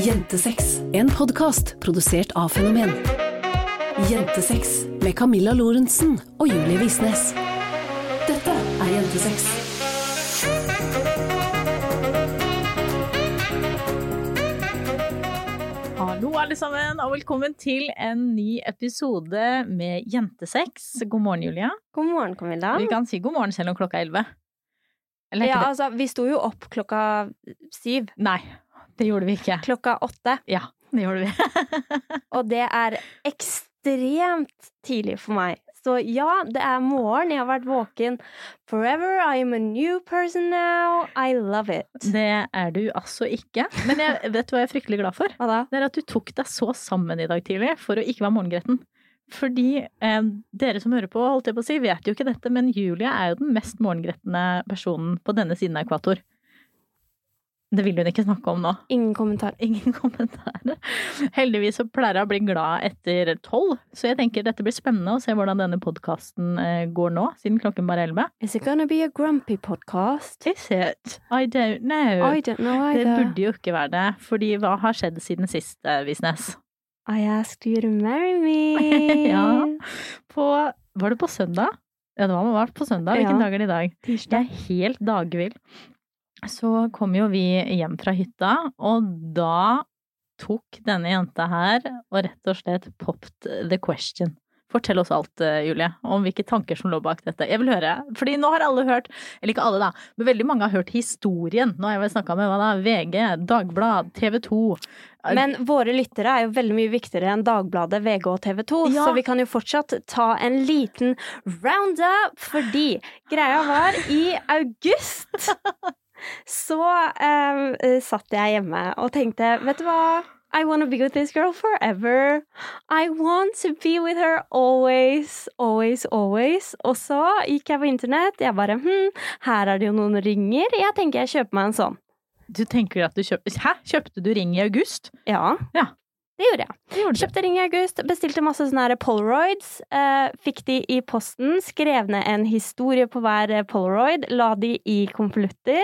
Jentesex, en podkast produsert av Fenomen. Jentesex med Camilla Lorentzen og Julie Visnes. Dette er Jentesex. Hallo alle sammen, og velkommen til en ny episode med Jentesex. God morgen, Julia. God morgen, Camilla. Vi kan si god morgen selv om klokka er elleve. Ja, altså, vi sto jo opp klokka syv. Nei, det gjorde vi ikke. Klokka åtte. Ja, det gjorde vi. Og det er ekstremt tidlig for meg. Så ja, det er morgen. Jeg har vært våken forever. I am a new person now. I love it. Det er du altså ikke. Men jeg vet hva jeg er fryktelig glad for? Hva da? Det er at du tok deg så sammen i dag tidlig for å ikke være morgengretten. Fordi eh, dere som hører på, holdt jeg på å si, vet jo ikke dette, men Julia er jo den mest morgengretne personen på denne siden av ekvator. Det vil hun ikke snakke om nå. Ingen kommentar. Ingen kommentarer. Heldigvis så pleier jeg å bli glad etter tolv, så jeg tenker dette blir spennende å se hvordan denne podkasten går nå, siden klokken bare er elleve. Is it gonna be a grumpy podcast? Is it? I don't know. I don't know either. Det burde jo ikke være det, fordi hva har skjedd siden sist, eh, Visnes? I asked you to marry me. Ja. På Var det på søndag? Ja, det var, var på søndag. Hvilken Ja. dag er det i dag? Jeg Tirsdag. er helt dagvill. Så kom jo vi hjem fra hytta, og da tok denne jenta her og rett og slett popped the question. Fortell oss alt, eh, Julie, om hvilke tanker som lå bak dette. Jeg vil høre, fordi nå har alle hørt, eller ikke alle da, men veldig mange har hørt historien. Nå har jeg vel snakka med hva da, VG, Dagblad, TV 2. Men våre lyttere er jo veldig mye viktigere enn Dagbladet, VG og TV 2, Ja. så vi kan jo fortsatt ta en liten roundup, fordi greia var i august så eh, satt jeg hjemme og tenkte, vet du hva? I wanna be with this girl forever. I want to be with her always, always, always. Og så gikk jeg på internett. Jeg bare hm, her er det jo noen ringer. Jeg tenker jeg kjøper meg en sånn. Du tenker at du kjøper Hæ? Kjøpte du ring i august? Ja. Ja. Det gjorde jeg. Det gjorde. Kjøpte ring i august, bestilte masse sånne polaroids. Eh, fikk de i posten, skrev ned en historie på hver eh, polaroid, la de i konvolutter.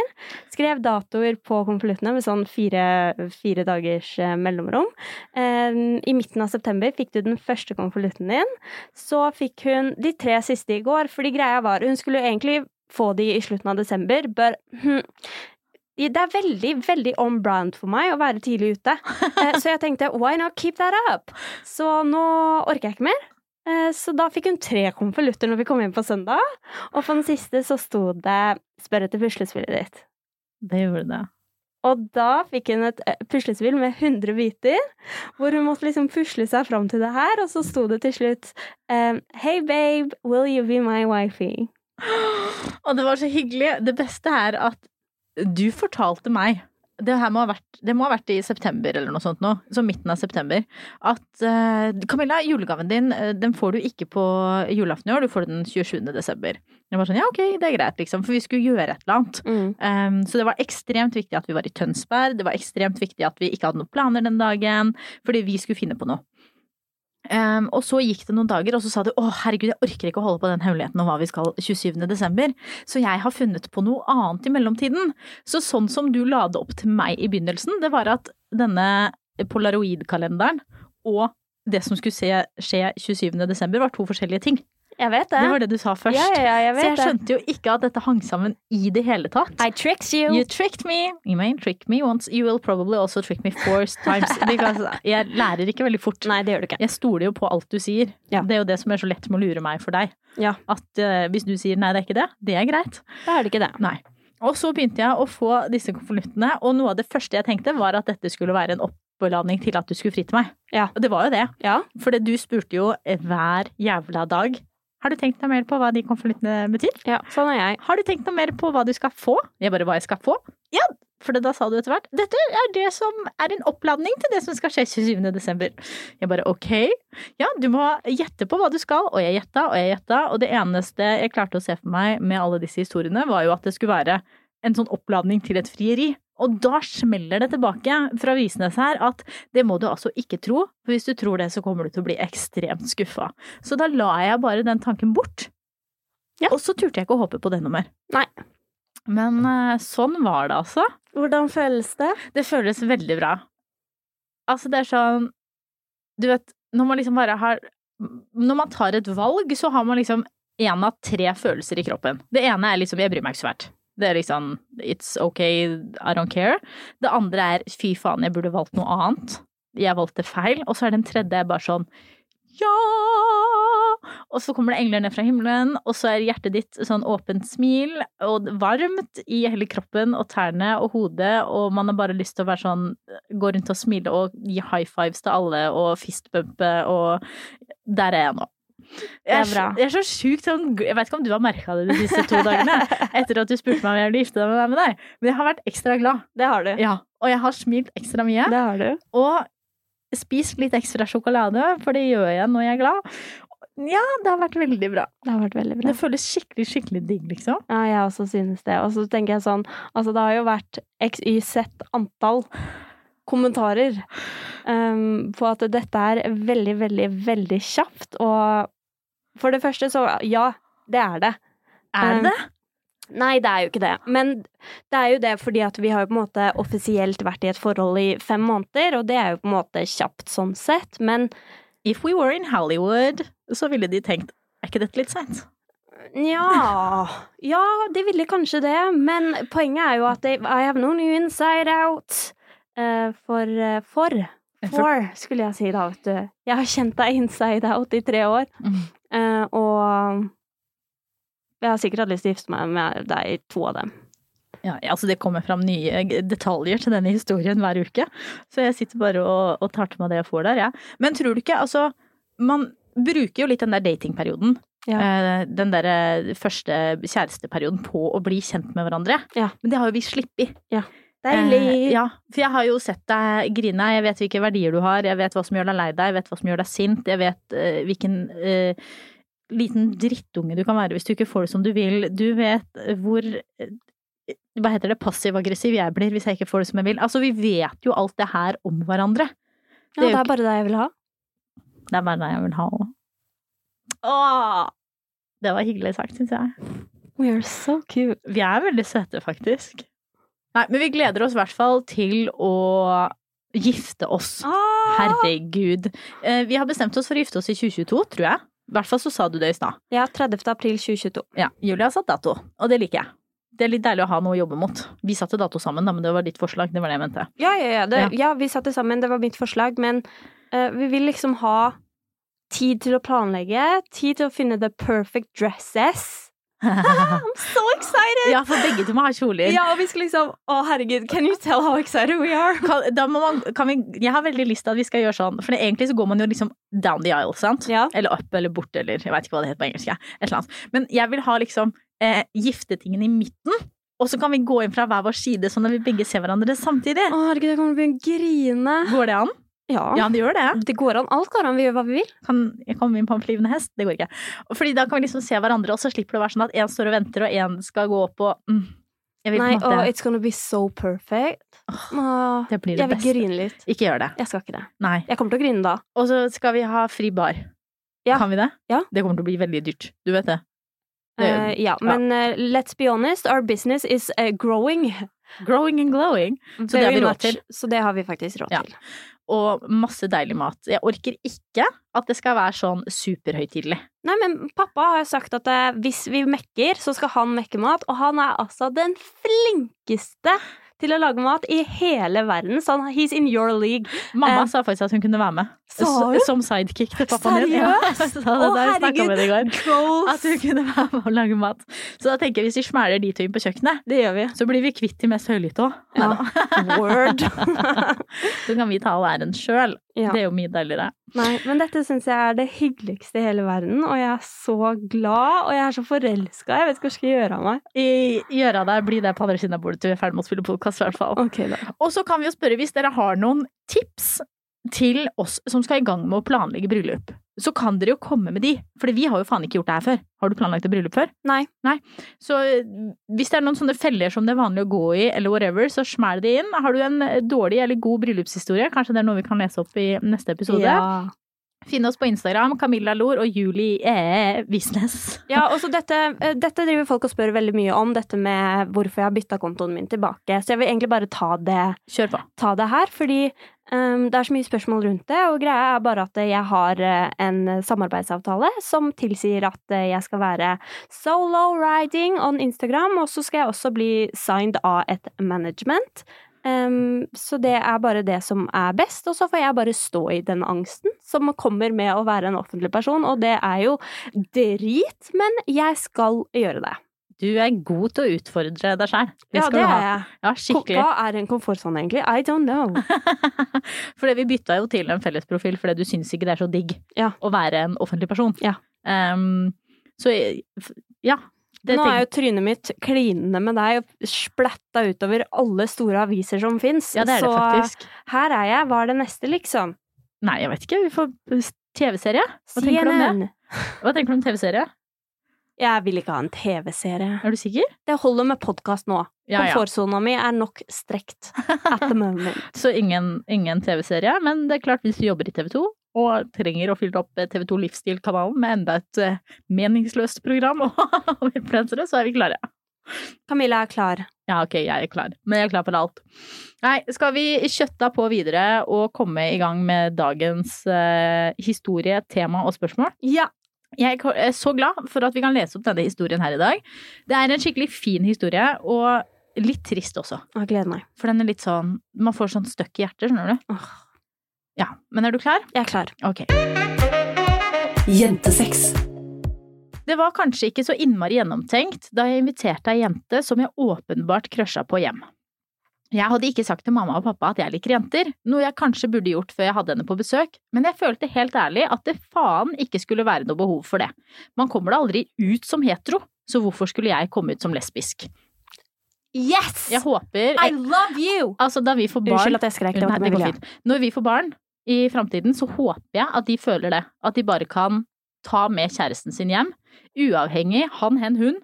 Skrev datoer på konvoluttene med sånn fire, fire dagers eh, mellomrom. Eh, I midten av september fikk du den første konvolutten din. Så fikk hun de tre siste i går, fordi greia var Hun skulle jo egentlig få de i slutten av desember, bør, hm, det er veldig, veldig on brand for meg å være tidlig ute. Eh, Så jeg tenkte why not keep that up? Så nå orker jeg ikke mer. Eh, Så da fikk hun tre konvolutter når vi kom hjem på søndag. Og på den siste så sto det 'spør etter puslespillet ditt'. Det gjorde det. Og da fikk hun et eh, puslespill med 100 biter, hvor hun måtte liksom pusle seg fram til det her, og så sto det til slutt 'Hey babe, will you be my wifey?' Og det var så hyggelig. Det beste er at du fortalte meg det her må ha vært, det må ha vært i september eller noe sånt nå, så midten av september, at uh, Camilla, julegaven din eh, den får du ikke på julaften i år, du får den 27. desember. Jeg var sånn, ja ok, det er greit liksom, for vi skulle gjøre et eller annet. Mm. Um, så det var ekstremt viktig at vi var i Tønsberg, det var ekstremt viktig at vi ikke hadde noen planer den dagen, fordi vi skulle finne på noe. Um, og så gikk det noen dager, og så sa du å herregud, jeg orker ikke å holde på den hemmeligheten om hva vi skal 27. desember, så jeg har funnet på noe annet i mellomtiden. Så sånn som du la det opp til meg i begynnelsen, det var at denne polaroidkalenderen og det som skulle skje 27. desember var to forskjellige ting. Jeg vet det. Det var det du sa først. Ja, ja, jeg vet så jeg jeg det. skjønte jo ikke at dette hang sammen i det hele tatt. I tricks you. You tricked me. You may trick me once. You will probably also trick me four times. Because jeg lærer ikke veldig fort. Nei, det gjør du ikke. Jeg stoler jo på alt du sier. Ja. Det er jo det som er så lett med å lure meg for deg. Ja. At uh, hvis du sier nei, det er ikke det, det er greit. Da er det ikke det. Nei. Og så begynte jeg å få disse konvoluttene, og noe av det første jeg tenkte var at dette skulle være en oppladning til at du skulle fri til meg. Ja. Og det var jo det. Ja. For du spurte jo hver jævla dag har du tenkt noe mer på hva de konvoluttene betyr? ja, sånn er jeg. Har du tenkt noe mer på hva du skal få? Jeg bare hva jeg skal få? Ja, for da sa du etter hvert dette er det som er en oppladning til det som skal skje 27. desember. Jeg bare ok, ja du må gjette på hva du skal, og jeg gjetta og jeg gjetta, og det eneste jeg klarte å se for meg med alle disse historiene, var jo at det skulle være en sånn oppladning til et frieri. Og da smeller det tilbake fra Visnes her at det må du altså ikke tro, for hvis du tror det, så kommer du til å bli ekstremt skuffa. Så da la jeg bare den tanken bort. Ja. Og så turte jeg ikke å håpe på det noe mer. Nei. Men eh, sånn var det altså. Hvordan føles det? Det føles veldig bra. Altså, det er sånn Du vet, når man liksom bare har Når man tar et valg, så har man liksom én av tre følelser i kroppen. Det ene er liksom 'jeg bryr meg ikke så fælt'. Det er liksom 'it's okay, I don't care'. Det andre er 'fy faen, jeg burde valgt noe annet'. Jeg valgte feil. Og så er den tredje bare sånn 'ja'! Og så kommer det engler ned fra himmelen, og så er hjertet ditt sånn åpent smil og varmt i hele kroppen og tærne og hodet, og man har bare lyst til å være sånn Gå rundt og smile og gi high fives til alle og fistbumpe og Der er jeg nå. Det er bra. så- jeg er så sjukt sånn Jeg vet ikke om du har merka det de siste to dagene etter at du spurte meg om jeg ville gifte meg med deg, men jeg har vært ekstra glad. Det har du. Ja, og jeg har smilt ekstra mye. Det har du. Og spist litt ekstra sjokolade, for det gjør jeg når jeg er glad. Ja, det har vært veldig bra. Det har vært veldig bra. Det føles skikkelig, skikkelig digg, liksom. Ja, jeg også synes det. Og så tenker jeg sånn Altså, det har jo vært XYZ antall kommentarer um, på at dette er veldig, veldig, veldig kjapt. Og for det første, så ja, det er det. Er Um, det? Nei, det er jo ikke det. Men det er jo det fordi at vi har jo på en måte offisielt vært i et forhold i fem måneder, og det er jo på en måte kjapt sånn sett. Men If we were in Hollywood, så ville de tenkt er ikke dette litt seint? Nja Ja, de ville kanskje det, men poenget er jo at they, I have known you inside out. Eh, for, eh, for For, skulle jeg si da, vet du. Jeg har kjent deg inside out i tre år. Mm. Eh, og jeg har sikkert hatt lyst til å gifte meg med deg i to av dem. Ja, altså det kommer fram nye detaljer til denne historien hver uke, så jeg sitter bare og, og tar til meg det jeg får der, jeg. Ja. Men tror du ikke, altså Man bruker jo litt den der datingperioden. Ja. eh, Den der første kjæresteperioden på å bli kjent med hverandre. Ja. Men det har jo vi sluppet. Deilig! Eh, ja, for jeg har jo sett deg grine. Jeg vet hvilke verdier du har, jeg vet hva som gjør deg lei deg, jeg vet hva som gjør deg sint, jeg vet eh, hvilken eh, liten drittunge du kan være hvis du ikke får det som du vil. Du vet hvor eh, hva heter det, passiv-aggressiv jeg blir hvis jeg ikke får det som jeg vil. Altså, vi vet jo alt det her om hverandre. Ja, det er det er bare det jeg vil ha. Det er bare det jeg vil ha òg. Åh! Det var hyggelig sagt, syns jeg. We are so cute. Vi er veldig søte, faktisk. Nei, men vi gleder oss i hvert fall til å gifte oss. Ah! Herregud. Eh, Vi har bestemt oss for å gifte oss i 2022, tror jeg. I hvert fall så sa du det i stad. Ja, 30. april 2022. Ja, Julie har satt dato, og det liker jeg. Det er litt deilig å ha noe å jobbe mot. Vi satte dato sammen, da, men det var ditt forslag. Det var det jeg mente. Ja, ja, ja. Det, Ja. ja. vi satte sammen, det var mitt forslag, men uh, vi vil liksom ha tid til å planlegge, tid til å finne the perfect dresses. I'm so excited! ja, for begge to må ha kjoler. Ja, og vi skal liksom Å, herregud, can you tell how excited we are? Kan, man, kan vi, jeg har veldig lyst til at vi skal gjøre sånn, for egentlig så går man jo liksom down the aisle, sant? Ja. Eller opp eller bort, eller jeg vet ikke hva det heter på engelsk. Ja. Et eller annet. Men jeg vil ha liksom eh, giftetingen i midten, og så kan vi gå inn fra hver vår side, sånn at vi begge ser hverandre samtidig. Å, herregud, jeg kommer til å begynne å grine. Går det an? Ja. Ja, det gjør det. Det går an. Alt går an. Vi gjør hva vi vil. Kan jeg komme inn på en flyvende hest? Det går ikke. Fordi da kan vi liksom se hverandre, og så slipper det å være sånn at én står og venter, og én skal gå opp og mm, Nei, måte oh, it's gonna be so perfect. Oh, Det blir det jeg vil beste. grine litt. Ikke gjør det. Jeg skal ikke det. Nei. Jeg kommer til å grine da. Og så skal vi ha fri bar. Ja. Kan vi det? Ja. Det kommer til å bli veldig dyrt. Du vet det. Det- Eh, ja, men uh, let's be honest, our business is uh, growing Growing and glowing. Så det har vi råd til. Så det har vi faktisk råd Ja. Og masse deilig mat. Jeg orker ikke at det skal være sånn superhøytidelig. Nei, men pappa har jo sagt at eh, hvis vi mekker, så skal han mekke mat, og han er altså den flinkeste til å lage mat i hele verden. Så han, he's in your league. Mamma Eh, sa faktisk at hun kunne være med. sa hun? Som sidekick til pappaen din. Seriøst? Ja, Å, herregud. Goals! At hun kunne være med og lage mat. Så da tenker jeg hvis vi smeller de to inn på kjøkkenet, Det gjør vi. så blir vi kvitt de mest høylytte òg. Ja. Word. Så kan vi ta all æren sjøl. Ja. Det er jo mye deiligere. Nei, men dette syns jeg er det hyggeligste i hele verden, og jeg er så glad, og jeg er så forelska. Jeg vet ikke hva jeg skal gjøre av meg. I av deg, bli det på andre siden av bordet til vi er ferdig med å spille podkast, i hvert fall. Okay. Og så kan vi jo spørre hvis dere har noen tips til oss som skal i gang med å planlegge bryllup. Så kan dere jo komme med de, for vi har jo faen ikke gjort det her før. Har du planlagt et bryllup før? Nei. Nei. Så eh, hvis det er noen sånne feller som det er vanlig å gå i, eller whatever, så smell det inn. Har du en eh, dårlig eller god bryllupshistorie, kanskje det er noe vi kan lese opp i neste episode, Ja. Finn oss på Instagram, Camilla Lor og Julie eh, Visnes. Ja, også dette, eh, dette driver folk og spør veldig mye om, dette med hvorfor jeg har bytta kontoen min tilbake. Så jeg vil egentlig bare ta det, ta det her, fordi um, det er så mye spørsmål rundt det, og greia er bare at jeg har eh, en samarbeidsavtale som tilsier at eh, jeg skal være solo riding on Instagram, og så skal jeg også bli signed av et management. Um, så det er bare det som er best, og så får jeg bare stå i den angsten som kommer med å være en offentlig person, og det er jo drit, men jeg skal gjøre det. Du er god til å utfordre deg sjæl. Ja, det er jeg. Ja. Hva er en komfortsone, egentlig? I don't know. fordi vi bytta jo til en fellesprofil fordi du syns ikke det er så digg Ja. å være en offentlig person. Ja. Um, så ja. Det Nå er jo trynet mitt klinende med deg og splatta utover alle store aviser som fins. ja, det er det så faktisk. her er jeg. Hva er det neste, liksom? Nei, jeg vet ikke. Vi får TV-serie. Hva tenker du om det? Hva tenker du om TV-serie? Jeg vil ikke ha en TV-serie. Er du sikker? Det holder med podkast nå. Ja, ja. Komfortsona mi er nok strekt at the moment. Så ingen, ingen TV-serie, men det er klart hvis du jobber i TV 2 og trenger å fylle opp TV 2 Livsstil-kanalen med enda et eh, meningsløst program og influensere, så er vi klare. Camilla er klar. Ja, ok, jeg er klar. Men jeg er klar for alt. Nei, skal vi kjøtta på videre og komme i gang med dagens eh, historie, tema og spørsmål? Ja. Jeg er så glad for at vi kan lese opp denne historien her i dag. Det er en skikkelig fin historie, og litt trist også. Jeg gleder meg. For den er litt sånn Man får sånn støkk i hjertet, skjønner du. Åh, Ja. Men er du klar? jeg er klar. Ok. Jentesex. Det var kanskje ikke så innmari gjennomtenkt da jeg inviterte ei jente som jeg åpenbart crusha på hjem. Jeg hadde ikke sagt til mamma og pappa at jeg liker jenter, noe jeg kanskje burde gjort før jeg hadde henne på besøk, men jeg følte helt ærlig at det faen ikke skulle være noe behov for det. Man kommer da aldri ut som hetero, så hvorfor skulle jeg komme ut som lesbisk? Yes! Jeg håper I love you! Altså, da vi får barn Unnskyld at jeg skrek. Det var det ikke fint. Når vi får barn i framtiden, så håper jeg at de føler det. At de bare kan ta med kjæresten sin hjem, uavhengig han, hen, hun.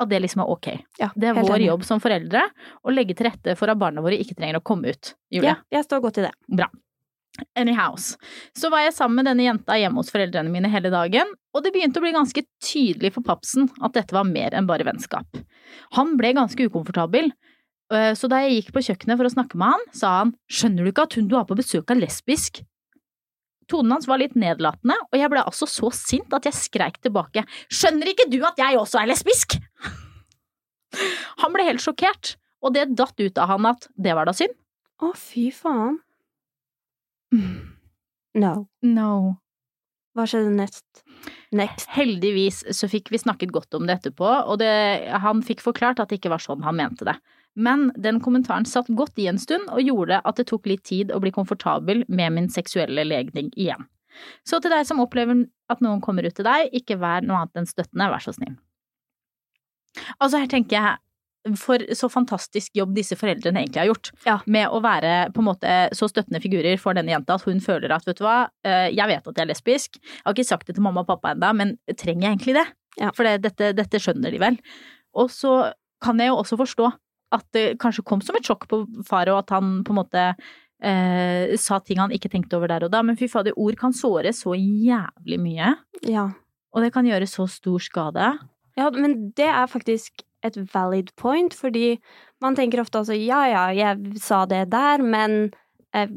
At det liksom er ok. Ja, Det er vår enig. jobb som foreldre å legge til rette for at barna våre ikke trenger å komme ut. Julie. Ja, jeg står godt i det. Bra. Anyhows. Så var jeg sammen med denne jenta hjemme hos foreldrene mine hele dagen, og det begynte å bli ganske tydelig for papsen at dette var mer enn bare vennskap. Han ble ganske ukomfortabel, så da jeg gikk på kjøkkenet for å snakke med han, sa han skjønner du ikke at hun du har på besøk er lesbisk? Tonen hans var litt nedlatende, og jeg ble altså så sint at jeg skreik tilbake skjønner ikke du at jeg også er lesbisk? Han ble helt sjokkert, og det datt ut av han at det var da synd. Å, fy faen. No. No. Hva skjedde next? Next. Heldigvis så fikk vi snakket godt om det etterpå, og det, han fikk forklart at det ikke var sånn han mente det. Men den kommentaren satt godt i en stund og gjorde at det tok litt tid å bli komfortabel med min seksuelle legning igjen. Så til deg som opplever at noen kommer ut til deg, ikke vær noe annet enn støttende, vær så snill. Altså her tenker jeg for så fantastisk jobb disse foreldrene egentlig har gjort. Ja. Med å være på en måte så støttende figurer for denne jenta at hun føler at vet du hva, eh, jeg vet at jeg er lesbisk, jeg har ikke sagt det til mamma og pappa ennå, men trenger jeg egentlig det? Ja. For det, dette, dette skjønner de vel. Og så kan jeg jo også forstå at det kanskje kom som et sjokk på far, og at han på en måte eh, sa ting han ikke tenkte over der og da, men fy fader, ord kan såre så jævlig mye, Ja. og det kan gjøre så stor skade. Ja, men det er faktisk et valid point, fordi man tenker ofte altså ja ja, jeg sa det der, men eh,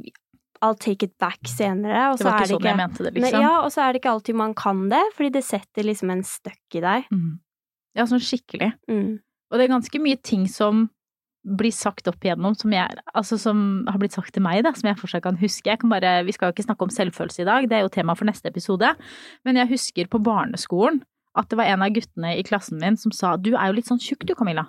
I'll take it back senere. Og Det så var ikke sånn jeg mente det, liksom. ja, og så er det ikke alltid man kan det, fordi det setter liksom en støkk i deg. Mm. Ja, sånn skikkelig. Mm. Og det er ganske mye ting som blir sagt opp igjennom, som, jeg, altså som har blitt sagt til meg, da, som jeg fortsatt kan huske. Jeg kan bare, vi skal jo ikke snakke om selvfølelse i dag, det er jo tema for neste episode, men jeg husker på barneskolen at det var en av guttene i klassen min som sa du er jo litt sånn tjukk du, Camilla.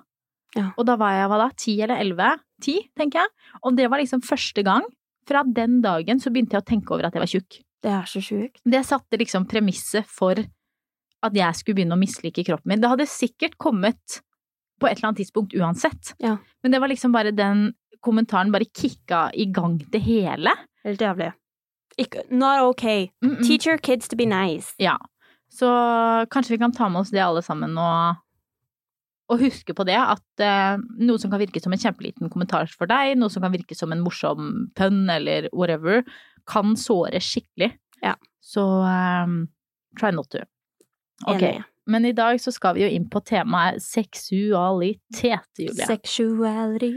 Ja. Og da var jeg hva da, ti eller elleve? Ti, tenker jeg. Og det var liksom første gang. Fra den dagen så begynte jeg å tenke over at jeg var tjukk. Det er så sjukt. Det satte liksom premisset for at jeg skulle begynne å mislike kroppen min. Det hadde sikkert kommet på et eller annet tidspunkt uansett. Ja. Men det var liksom bare den kommentaren bare kicka i gang det hele. Helt jævlig. Ikke, not okay. Mm -mm. Teach your kids to be nice. Ja. Så kanskje vi kan ta med oss det alle sammen og, og huske på det at eh, noe som kan virke som en kjempeliten kommentar for deg, noe som kan virke som en morsom pønn eller whatever, kan såre skikkelig. Ja. Så um, try not to. Ok, Enig. Men i dag så skal vi jo inn på temaet seksualitet, Julie. Sexuality.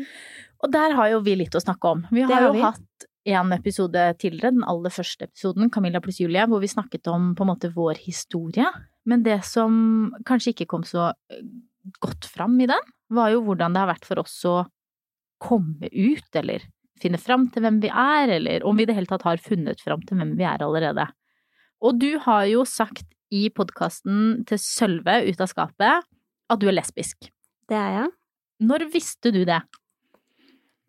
Og der har jo vi litt å snakke om. Vi har har jo vi. hatt en episode tidligere, den aller første episoden, Camilla pluss Julie, hvor vi snakket om på en måte vår historie. Men det som kanskje ikke kom så eh, godt fram i den, var jo hvordan det har vært for oss å komme ut, eller finne fram til hvem vi er, eller om vi i det hele tatt har funnet fram til hvem vi er allerede. Og du har jo sagt i podkasten til Sølve ut av skapet at du er lesbisk. Det er jeg. Når visste du det?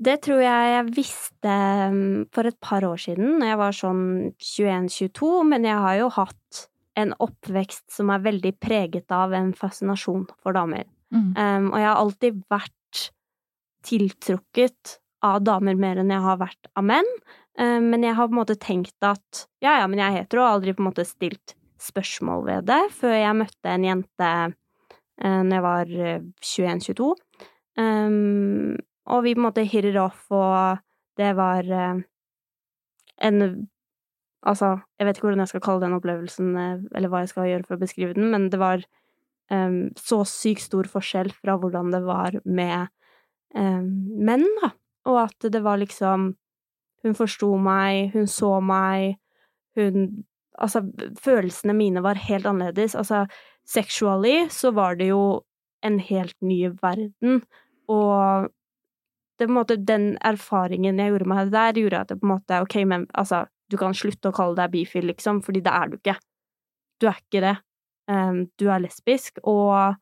Det tror jeg jeg visste um, for et par år siden, når jeg var sånn 21-22, men jeg har jo hatt en oppvekst som er veldig preget av en fascinasjon for damer. Mm. Um, og jeg har alltid vært tiltrukket av damer mer enn jeg har vært av menn. Um, men jeg har på en måte tenkt at ja, ja, men jeg er hetero, og aldri på en måte stilt spørsmål ved det, før jeg møtte en jente uh, når jeg var uh, 21-22. Um, og vi på en måte hirret off, og det var uh, en Altså, jeg vet ikke hvordan jeg skal kalle den opplevelsen, uh, eller hva jeg skal gjøre for å beskrive den, men det var um, så sykt stor forskjell fra hvordan det var med um, menn, da. Og at det var liksom Hun forsto meg, hun så meg, hun Altså, følelsene mine var helt annerledes. Altså, sexually så var det jo en helt ny verden, og det på en måte, den erfaringen jeg gjorde meg der, gjorde at det på en måte Ok, men altså, du kan slutte å kalle deg bifil, liksom, fordi det er du ikke. Du er ikke det. Um, du er lesbisk, og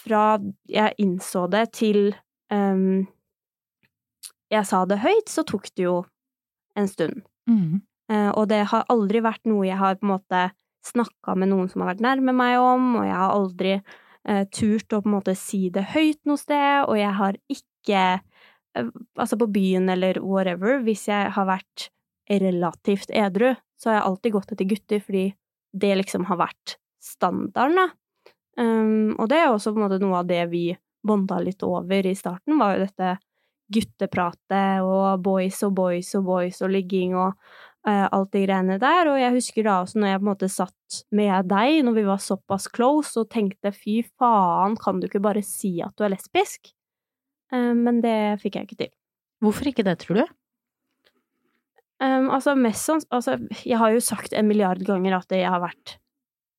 fra jeg innså det til um, jeg sa det høyt, så tok det jo en stund. Mm. Eh, og det har aldri vært noe jeg har på en måte snakka med noen som har vært nærme meg om, og jeg har aldri eh, turt å på en måte si det høyt noe sted, og jeg har ikke eh, Altså på byen eller whatever, hvis jeg har vært relativt edru, så har jeg alltid gått etter gutter, fordi det liksom har vært standarden, da. Um, og det er også på en måte noe av det vi bonda litt over i starten, var jo dette guttepratet og boys og boys og boys og ligging og alt de greiene der. Og jeg husker da også når jeg på en måte satt med deg, når vi var såpass close, og tenkte fy faen, kan du ikke bare si at du er lesbisk? Eh, men det fikk jeg ikke til. Hvorfor ikke det, tror du? Um, altså, mest sånn Altså, jeg har jo sagt en milliard ganger at jeg har vært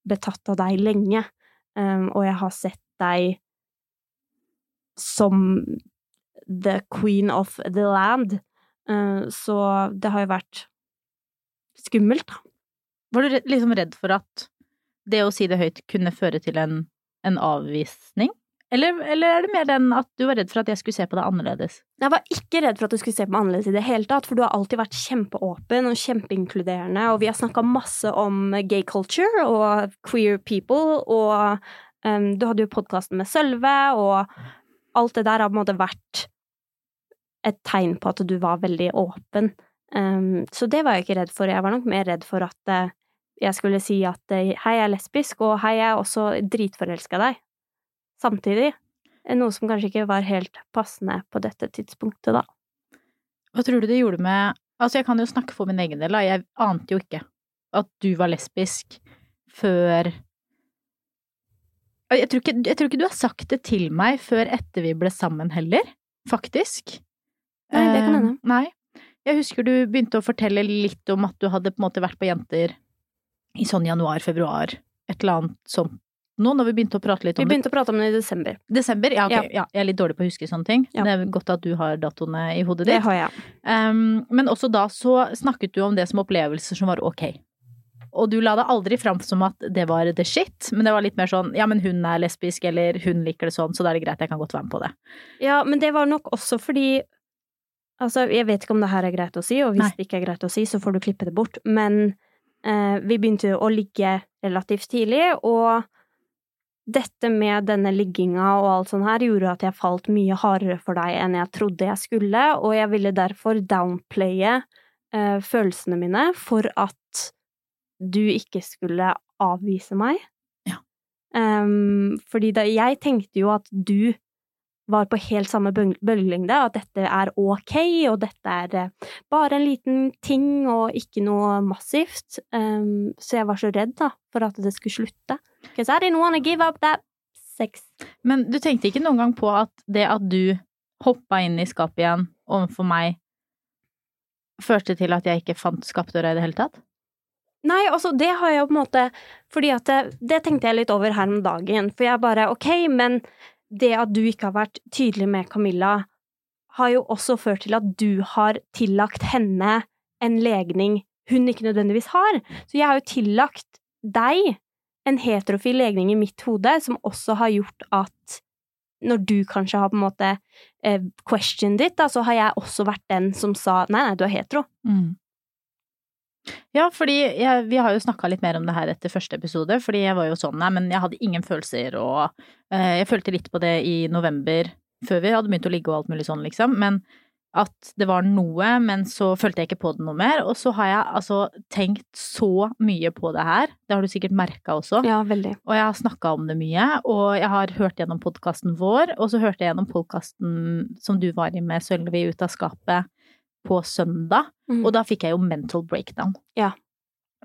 betatt av deg lenge, um, og jeg har sett deg som the queen of the land. Uh, så det har jo vært skummelt, da. Var du liksom redd for at det å si det høyt kunne føre til en, en avvisning? Eller, eller er det mer den at du var redd for at jeg skulle se på det annerledes? Jeg var ikke redd for at du skulle se på meg annerledes i det hele tatt, for du har alltid vært kjempeåpen og kjempeinkluderende, og vi har snakka masse om gay culture og queer people, og um, du hadde jo podkasten med Sølve, og alt det der har på en måte vært et tegn på at du var veldig åpen. Um, så det var jeg ikke redd for. Jeg var nok mer redd for at uh, jeg skulle si at uh, hei, jeg er lesbisk, og hei, jeg er også dritforelska i deg. Samtidig. Eh, Noe som kanskje ikke var helt passende på dette tidspunktet, da. Hva tror du det gjorde med Altså, jeg kan jo snakke for min egen del, da. Jeg ante jo ikke at du var lesbisk før jeg tror, ikke, jeg tror ikke du har sagt det til meg før etter vi ble sammen heller, faktisk. Nei, det kan hende. Uh, Nei. Jeg husker du begynte å fortelle litt om at du hadde på en måte vært på jenter i sånn januar-februar, et eller annet sånt nå, når vi begynte å prate litt om det. Vi begynte å prate om det i desember. Desember? Ja, okay. Ja. Ja. jeg er litt dårlig på å huske sånne ting. Ja. Det er godt at du har datoene i hodet ditt. Det har jeg. Um, men også da så snakket du om det som opplevelser som var ok. Og du la det aldri fram som at det var the shit, men det var litt mer sånn ja, men hun er lesbisk, eller hun liker det sånn, så da er det greit, jeg kan godt være med på det. Ja, men det var nok også fordi Altså, jeg vet ikke om det her er greit å si, og hvis Nei. det ikke er greit å si, så får du klippe det bort, men eh, vi begynte å ligge relativt tidlig, og dette med denne ligginga og alt sånt her gjorde at jeg falt mye hardere for deg enn jeg trodde jeg skulle, og jeg ville derfor downplaye eh, følelsene mine for at du ikke skulle avvise meg. Ja. Ehm, fordi da, jeg tenkte jo at du var på helt samme bøl- bølgelengde, at dette er ok, og dette er eh, bare en liten ting og ikke noe massivt. Um, så jeg var så redd da, for at det skulle slutte. Because I didn't wanna give up that sex. Men du tenkte ikke noen gang på at det at du hoppa inn i skapet igjen overfor meg, førte til at jeg ikke fant skapdøra i det hele tatt? Nei, altså det har jeg på en måte Fordi at det, det tenkte jeg litt over her om dagen. For jeg bare ok, men det at du ikke har vært tydelig med Camilla, har jo også ført til at du har tillagt henne en legning hun ikke nødvendigvis har. Så jeg har jo tillagt deg en heterofil legning i mitt hode, som også har gjort at når du kanskje har på en måte eh, questioned it, da, så har jeg også vært den som sa nei, nei, du er hetero. Ja, fordi jeg, vi har jo snakka litt mer om det her etter første episode, fordi jeg var jo sånn, nei, men jeg hadde ingen følelser, og eh, jeg følte litt på det i november, før vi hadde begynt å ligge og alt mulig sånn, liksom, men at det var noe, men så følte jeg ikke på det noe mer, og så har jeg altså tenkt så mye på det her, det har du sikkert merka også. Ja, veldig. Og jeg har snakka om det mye, og jeg har hørt gjennom podkasten vår, og så hørte jeg gjennom podkasten som du var i med Sølvi ut av skapet på søndag, Mm. og da fikk jeg jo mental breakdown. Ja.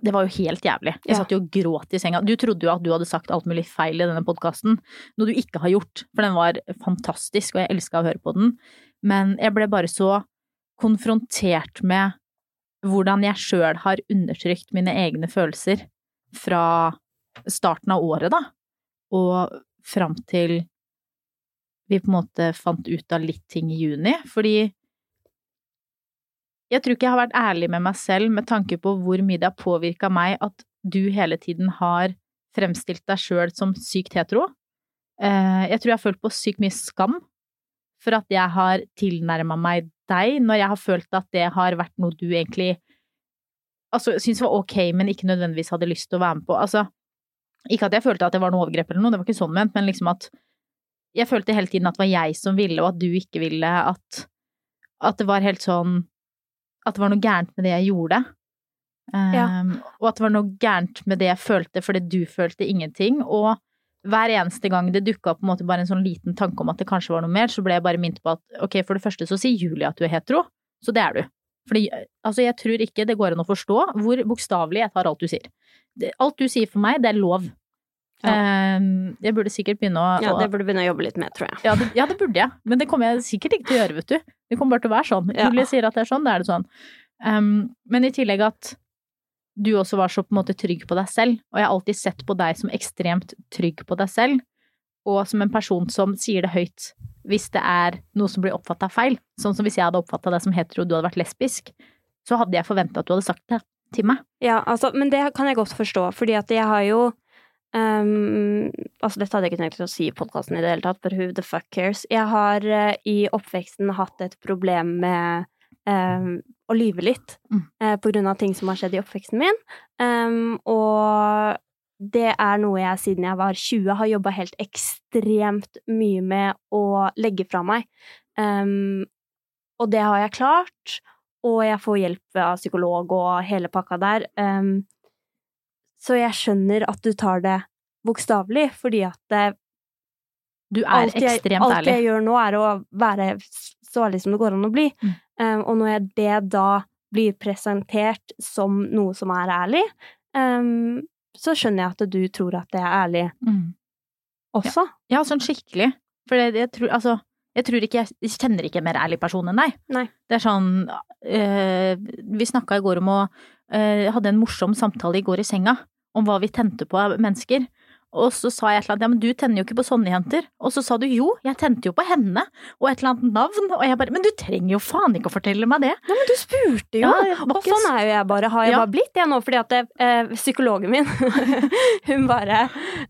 Det var jo helt jævlig. Jeg Ja. satt jo og gråt i senga. Du trodde jo at du hadde sagt alt mulig feil i denne podkasten, noe du ikke har gjort, for den var fantastisk, og jeg elska å høre på den, men jeg ble bare så konfrontert med hvordan jeg sjøl har undertrykt mine egne følelser fra starten av året, da, og fram til vi på en måte fant ut av litt ting i juni, fordi jeg tror ikke jeg har vært ærlig med meg selv med tanke på hvor mye det har påvirka meg at du hele tiden har fremstilt deg sjøl som sykt hetero. Eh, Jeg tror jeg har følt på sykt mye skam for at jeg har tilnærma meg deg, når jeg har følt at det har vært noe du egentlig altså, syntes var ok, men ikke nødvendigvis hadde lyst til å være med på. Altså, ikke at jeg følte at det var noe overgrep eller noe, det var ikke sånn ment, men liksom at jeg følte hele tiden at det var jeg som ville, og at du ikke ville, at, at det var helt sånn At det var noe gærent med det jeg gjorde. Ja. Um, og at det var noe gærent med det jeg følte fordi du følte ingenting. Og hver eneste gang det dukka opp på en måte bare en sånn liten tanke om at det kanskje var noe mer, så ble jeg bare minnet på at ok, for det første så sier Julie at du er hetero, så det er du. Fordi altså, jeg tror ikke det går an å forstå hvor bokstavelig jeg tar alt du sier. Alt du sier for meg, det er lov. Um, jeg burde sikkert begynne å Ja, det burde du begynne å jobbe litt med, tror jeg. ja, det, ja, det burde jeg, men det kommer jeg sikkert ikke til å gjøre, vet du. Det kommer bare til å være sånn. Ja. Julie sier at det er sånn, da er det sånn. Um, men i tillegg at du også var så på en måte trygg på deg selv, og jeg har alltid sett på deg som ekstremt trygg på deg selv, og som en person som sier det høyt hvis det er noe som blir oppfatta feil. Sånn som hvis jeg hadde oppfatta deg som hetero og du hadde vært lesbisk, så hadde jeg forventa at du hadde sagt det til meg. Ja, altså, men det kan jeg godt forstå, fordi at jeg har jo ehm, altså dette hadde jeg ikke tenkt å si i podkasten i det hele tatt, for who the fuck cares? Jeg har uh, i oppveksten hatt et problem med um, å lyve litt Mm. uh, på grunn av ting som har skjedd i oppveksten min. um, og det er noe jeg siden jeg var 20 har jobba helt ekstremt mye med å legge fra meg. Og det har jeg klart, og jeg får hjelp av psykolog og hele pakka der. Ehm, så jeg skjønner at du tar det bokstavelig, fordi at Du er ekstremt jeg, ekstremt alt jeg gjør nå, er å være så ærlig som det går an å bli. Mm. Um, og når det da blir presentert som noe som er ærlig, um, så skjønner jeg at du tror at det er ærlig Mm. også. Ja, sånn skikkelig. For jeg, jeg tror, altså, jeg tror ikke jeg kjenner ikke en mer ærlig person enn deg. Nei. Det er sånn øh, Vi snakka i går om å eh, Hadde en morsom samtale i går i senga om hva vi tente på av mennesker. Og så sa jeg et eller annet, ja, men du tenner jo ikke på sånne jenter. Og så sa du jo, jeg tente jo på henne, og et eller annet navn. Og jeg bare, men du trenger jo faen ikke å fortelle meg det. Nei, men du spurte jo! Ja, og ikke sånn er jo jeg bare. Har jeg Ja. bare blitt jeg nå? Fordi at det, eh, psykologen min, hun bare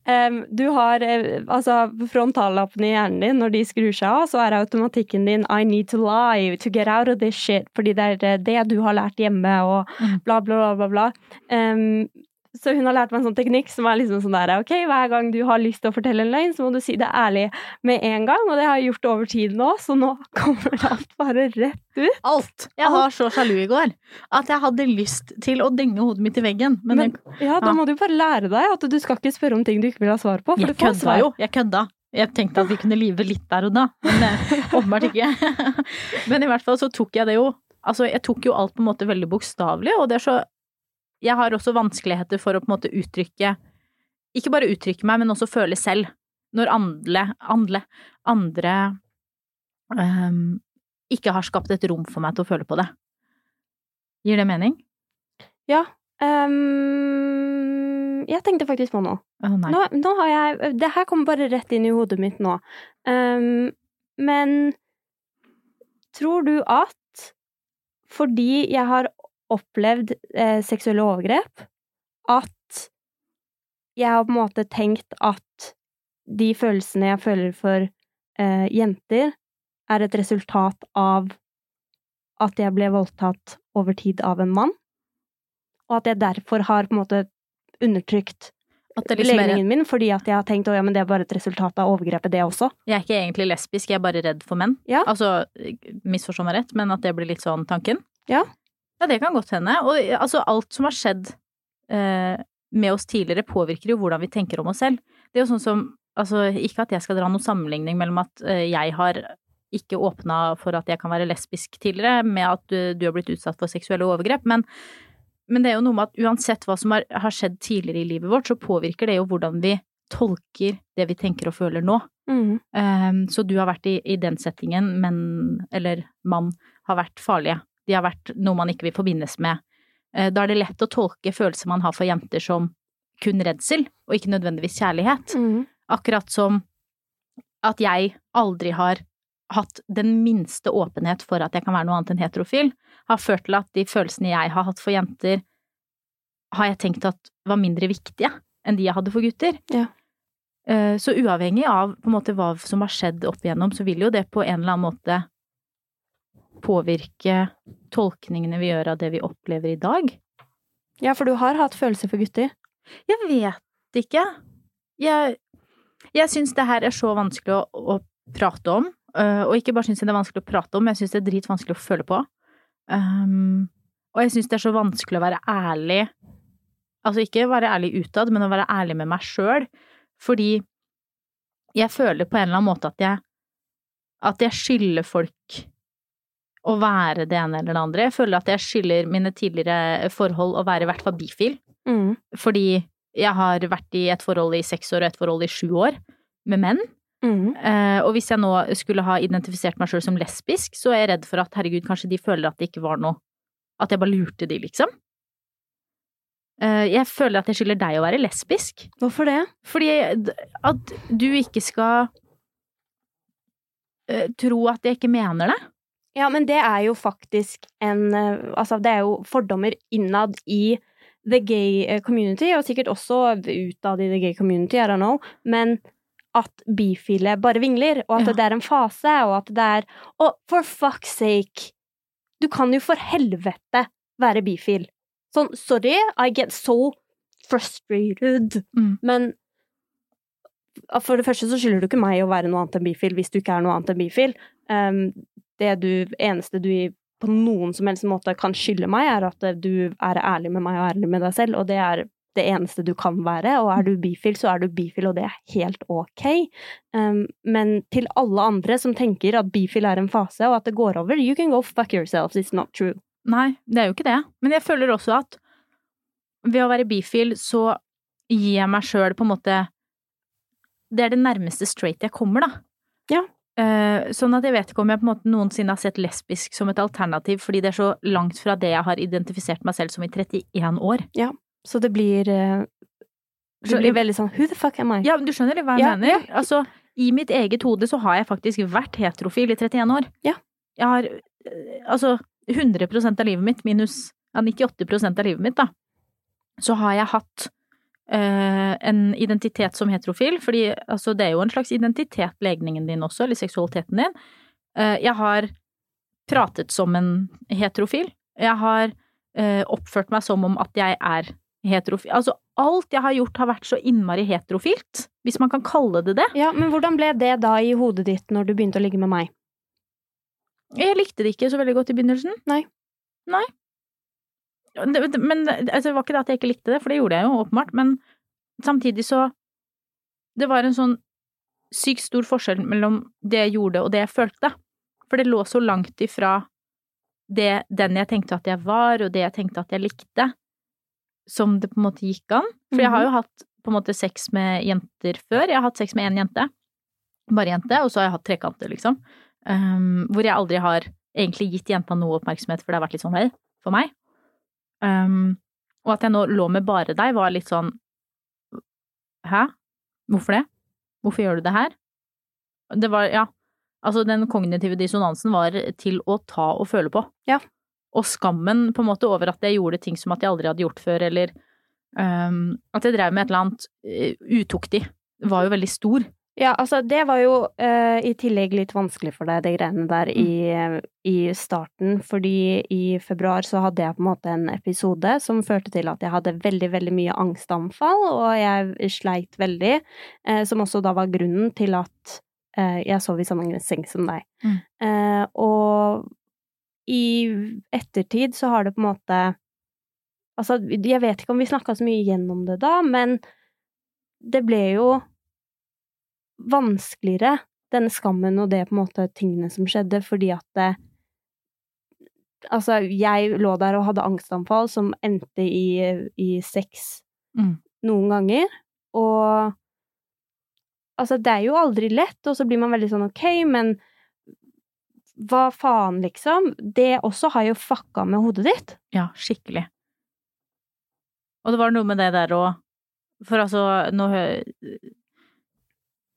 eh, Du har eh, altså frontallappene i hjernen din, når de skrur seg av, så er automatikken din I need to lie to get out of this shit. Fordi det er eh, det du har lært hjemme, og Mm. bla, bla, bla, bla. bla. Em, så hun har lært meg en sånn teknikk som er liksom sånn der Ok, hver gang du har lyst til å fortelle en løgn, så må du si det ærlig med en gang. Og det har jeg gjort over tid nå, så nå kommer alt bare rett ut. Alt. Jeg var så sjalu i går at jeg hadde lyst til å denge hodet mitt i veggen. Men, Men, ja, da ja. må du bare lære deg at du skal ikke spørre om ting du ikke vil ha svar på. For jeg, du får svar. jo. Jeg kødda. Jeg tenkte at vi kunne live litt der og da, men eh, åpenbart ikke. men i hvert fall så tok jeg det jo Altså, jeg tok jo alt på en måte veldig bokstavelig, og det er så Jeg har også vanskeligheter for å på en måte uttrykke Ikke bare uttrykke meg, men også føle selv. Når andre, andle, andre um, ikke har skapt et rom for meg til å føle på det. Gir det mening? Ja. Um, jeg tenkte faktisk på noe. Oh. Nå, nå har jeg Det her kommer bare rett inn i hodet mitt nå. Um, men tror du at fordi jeg har opplevd eh, seksuelle overgrep, at jeg har på en måte tenkt at de følelsene jeg føler for eh, jenter, er et resultat av at jeg ble voldtatt over tid av en mann, og at jeg derfor har på en måte undertrykt liksom legningen min, fordi at jeg har tenkt at ja, men det er bare et resultat av overgrepet, det også. Jeg er ikke egentlig lesbisk, jeg er bare redd for menn. Ja. Altså, misforstå meg rett, men at det blir litt sånn tanken. Ja. Ja, det kan godt hende. Og altså, alt som har skjedd eh, med oss tidligere, påvirker jo hvordan vi tenker om oss selv. Det er jo sånn som Altså, ikke at jeg skal dra noen sammenligning mellom at eh, jeg har ikke åpna for at jeg kan være lesbisk tidligere, med at du, du har blitt utsatt for seksuelle overgrep, men, men det er jo noe med at uansett hva som har, har skjedd tidligere i livet vårt, så påvirker det jo hvordan vi tolker det vi tenker og føler nå. Mm. Um, så du har vært i, i den settingen, men eller mann har vært farlige. De har vært noe man ikke vil forbindes med. Uh, da er det lett å tolke følelser man har for jenter som kun redsel, og ikke nødvendigvis kjærlighet. Mm. Akkurat som at jeg aldri har hatt den minste åpenhet for at jeg kan være noe annet enn heterofil, har ført til at de følelsene jeg har hatt for jenter, har jeg tenkt at var mindre viktige enn de jeg hadde for gutter. Ja. Eh, Så uavhengig av på en måte hva som har skjedd opp igjennom, så vil jo det på en eller annen måte påvirke tolkningene vi gjør av det vi opplever i dag. Ja, for du har hatt følelser for gutter. Jeg vet ikke. Jeg, jeg syns det her er så vanskelig å, å prate om. Uh, og ikke bare syns jeg det er vanskelig å prate om, jeg syns det er dritvanskelig å føle på. Um, og jeg syns det er så vanskelig å være ærlig Altså ikke være ærlig utad, men å være ærlig med meg sjøl. Fordi jeg føler på en eller annen måte at jeg At jeg skylder folk å være det ene eller det andre. Jeg føler at jeg skylder mine tidligere forhold å være i hvert fall bifil. Mm. Fordi jeg har vært i et forhold i seks år og et forhold i sju år med menn. Mm. Eh, og hvis jeg nå skulle ha identifisert meg sjøl som lesbisk, så er jeg redd for at herregud, kanskje de føler at det ikke var noe At jeg bare lurte de, liksom. Eh, jeg føler at jeg skylder deg å være lesbisk. Hvorfor det? Fordi at du ikke skal eh, tro at jeg ikke mener det. Ja, men det er jo faktisk en eh, Altså, det er jo fordommer innad i the gay eh, community, og sikkert også utad i the gay community, I don't know, men at bifile bare vingler, og at Ja. det er en fase, og at det er Og for fuck's sake! Du kan jo for helvete være bifil. Sånn, sorry, I get so frustrated, Mm. men for det første så skylder du ikke meg å være noe annet enn bifil hvis du ikke er noe annet enn bifil. Um, det du, eneste du på noen som helst måte kan skylde meg, er at du er ærlig med meg og ærlig med deg selv, og det er det eneste du kan være. Og er du bifil, så er du bifil, og det er helt ok. Um, men til alle andre som tenker at bifil er en fase, og at det går over, you can go fuck yourself, it's not true. Nei, det er jo ikke det. Men jeg føler også at ved å være bifil, så gir jeg meg sjøl på en måte Det er det nærmeste straight jeg kommer, da. Ja. Eh, sånn at jeg vet ikke om jeg på en måte noensinne har sett lesbisk som et alternativ, fordi det er så langt fra det jeg har identifisert meg selv som i 31 år. Ja, Så det blir eh, Det blir veldig sånn who the fuck am I? Ja, men du skjønner hva jeg Ja, mener? Altså, i mitt eget hode så har jeg faktisk vært heterofil i 31 år. Ja. Jeg har eh, altså 100% av livet mitt, minus ja, 98% av livet mitt, da, så har jeg hatt en identitet som heterofil, fordi altså, det er jo en slags identitet, legningen din også, eller seksualiteten din. Eh, jeg har pratet som en heterofil. Jeg har eh, oppført meg som om at jeg er heterofil. Altså, alt jeg har gjort har vært så innmari heterofilt, hvis man kan kalle det det. Ja, men hvordan ble det da i hodet ditt når du begynte å ligge med meg? Jeg likte det ikke så veldig godt i begynnelsen. Nei. Nei. Men altså, det var ikke det at jeg ikke likte det, for det gjorde jeg jo åpenbart, men samtidig så Det var en sånn sykt stor forskjell mellom det jeg gjorde og det jeg følte. For det lå så langt ifra det, den jeg tenkte at jeg var, og det jeg tenkte at jeg likte, som det på en måte gikk an. For jeg har jo hatt på en måte sex med jenter før. Jeg har hatt sex med én jente, bare jente, og så har jeg hatt trekanter, liksom. Um, hvor jeg aldri har egentlig gitt jenta noe oppmerksomhet, for det har vært litt sånn vei for meg. Um, og at jeg nå lå med bare deg, var litt sånn Hæ? Hvorfor det? Hvorfor gjør du det her? Det var, ja, altså den kognitive dissonansen var til å ta og føle på. Ja. Og skammen på en måte over at jeg gjorde ting som at jeg aldri hadde gjort før, eller um, at jeg drev med et eller annet uh, utuktig, var jo veldig stor. Ja, altså det var jo uh, i tillegg litt vanskelig for deg, de greiene der mm. i, i, starten, fordi i februar så hadde jeg på en måte en episode som førte til at jeg hadde veldig, veldig mye angstanfall, og jeg sleit veldig, uh, som også da var grunnen til at uh, jeg sov i samme seng som deg. Mm. og i ettertid så har det på en måte Altså, jeg vet ikke om vi snakka så mye gjennom det da, men det ble jo vanskeligere, denne skammen og det på en måte tingene som skjedde, fordi at det, Altså, jeg lå der og hadde angstanfall som endte i, i sex mm. noen ganger, og Altså, det er jo aldri lett, og så blir man veldig sånn ok, men hva faen, liksom? Det også har jo fucka med hodet ditt. Ja, skikkelig. Og det var noe med det der òg, for altså, nå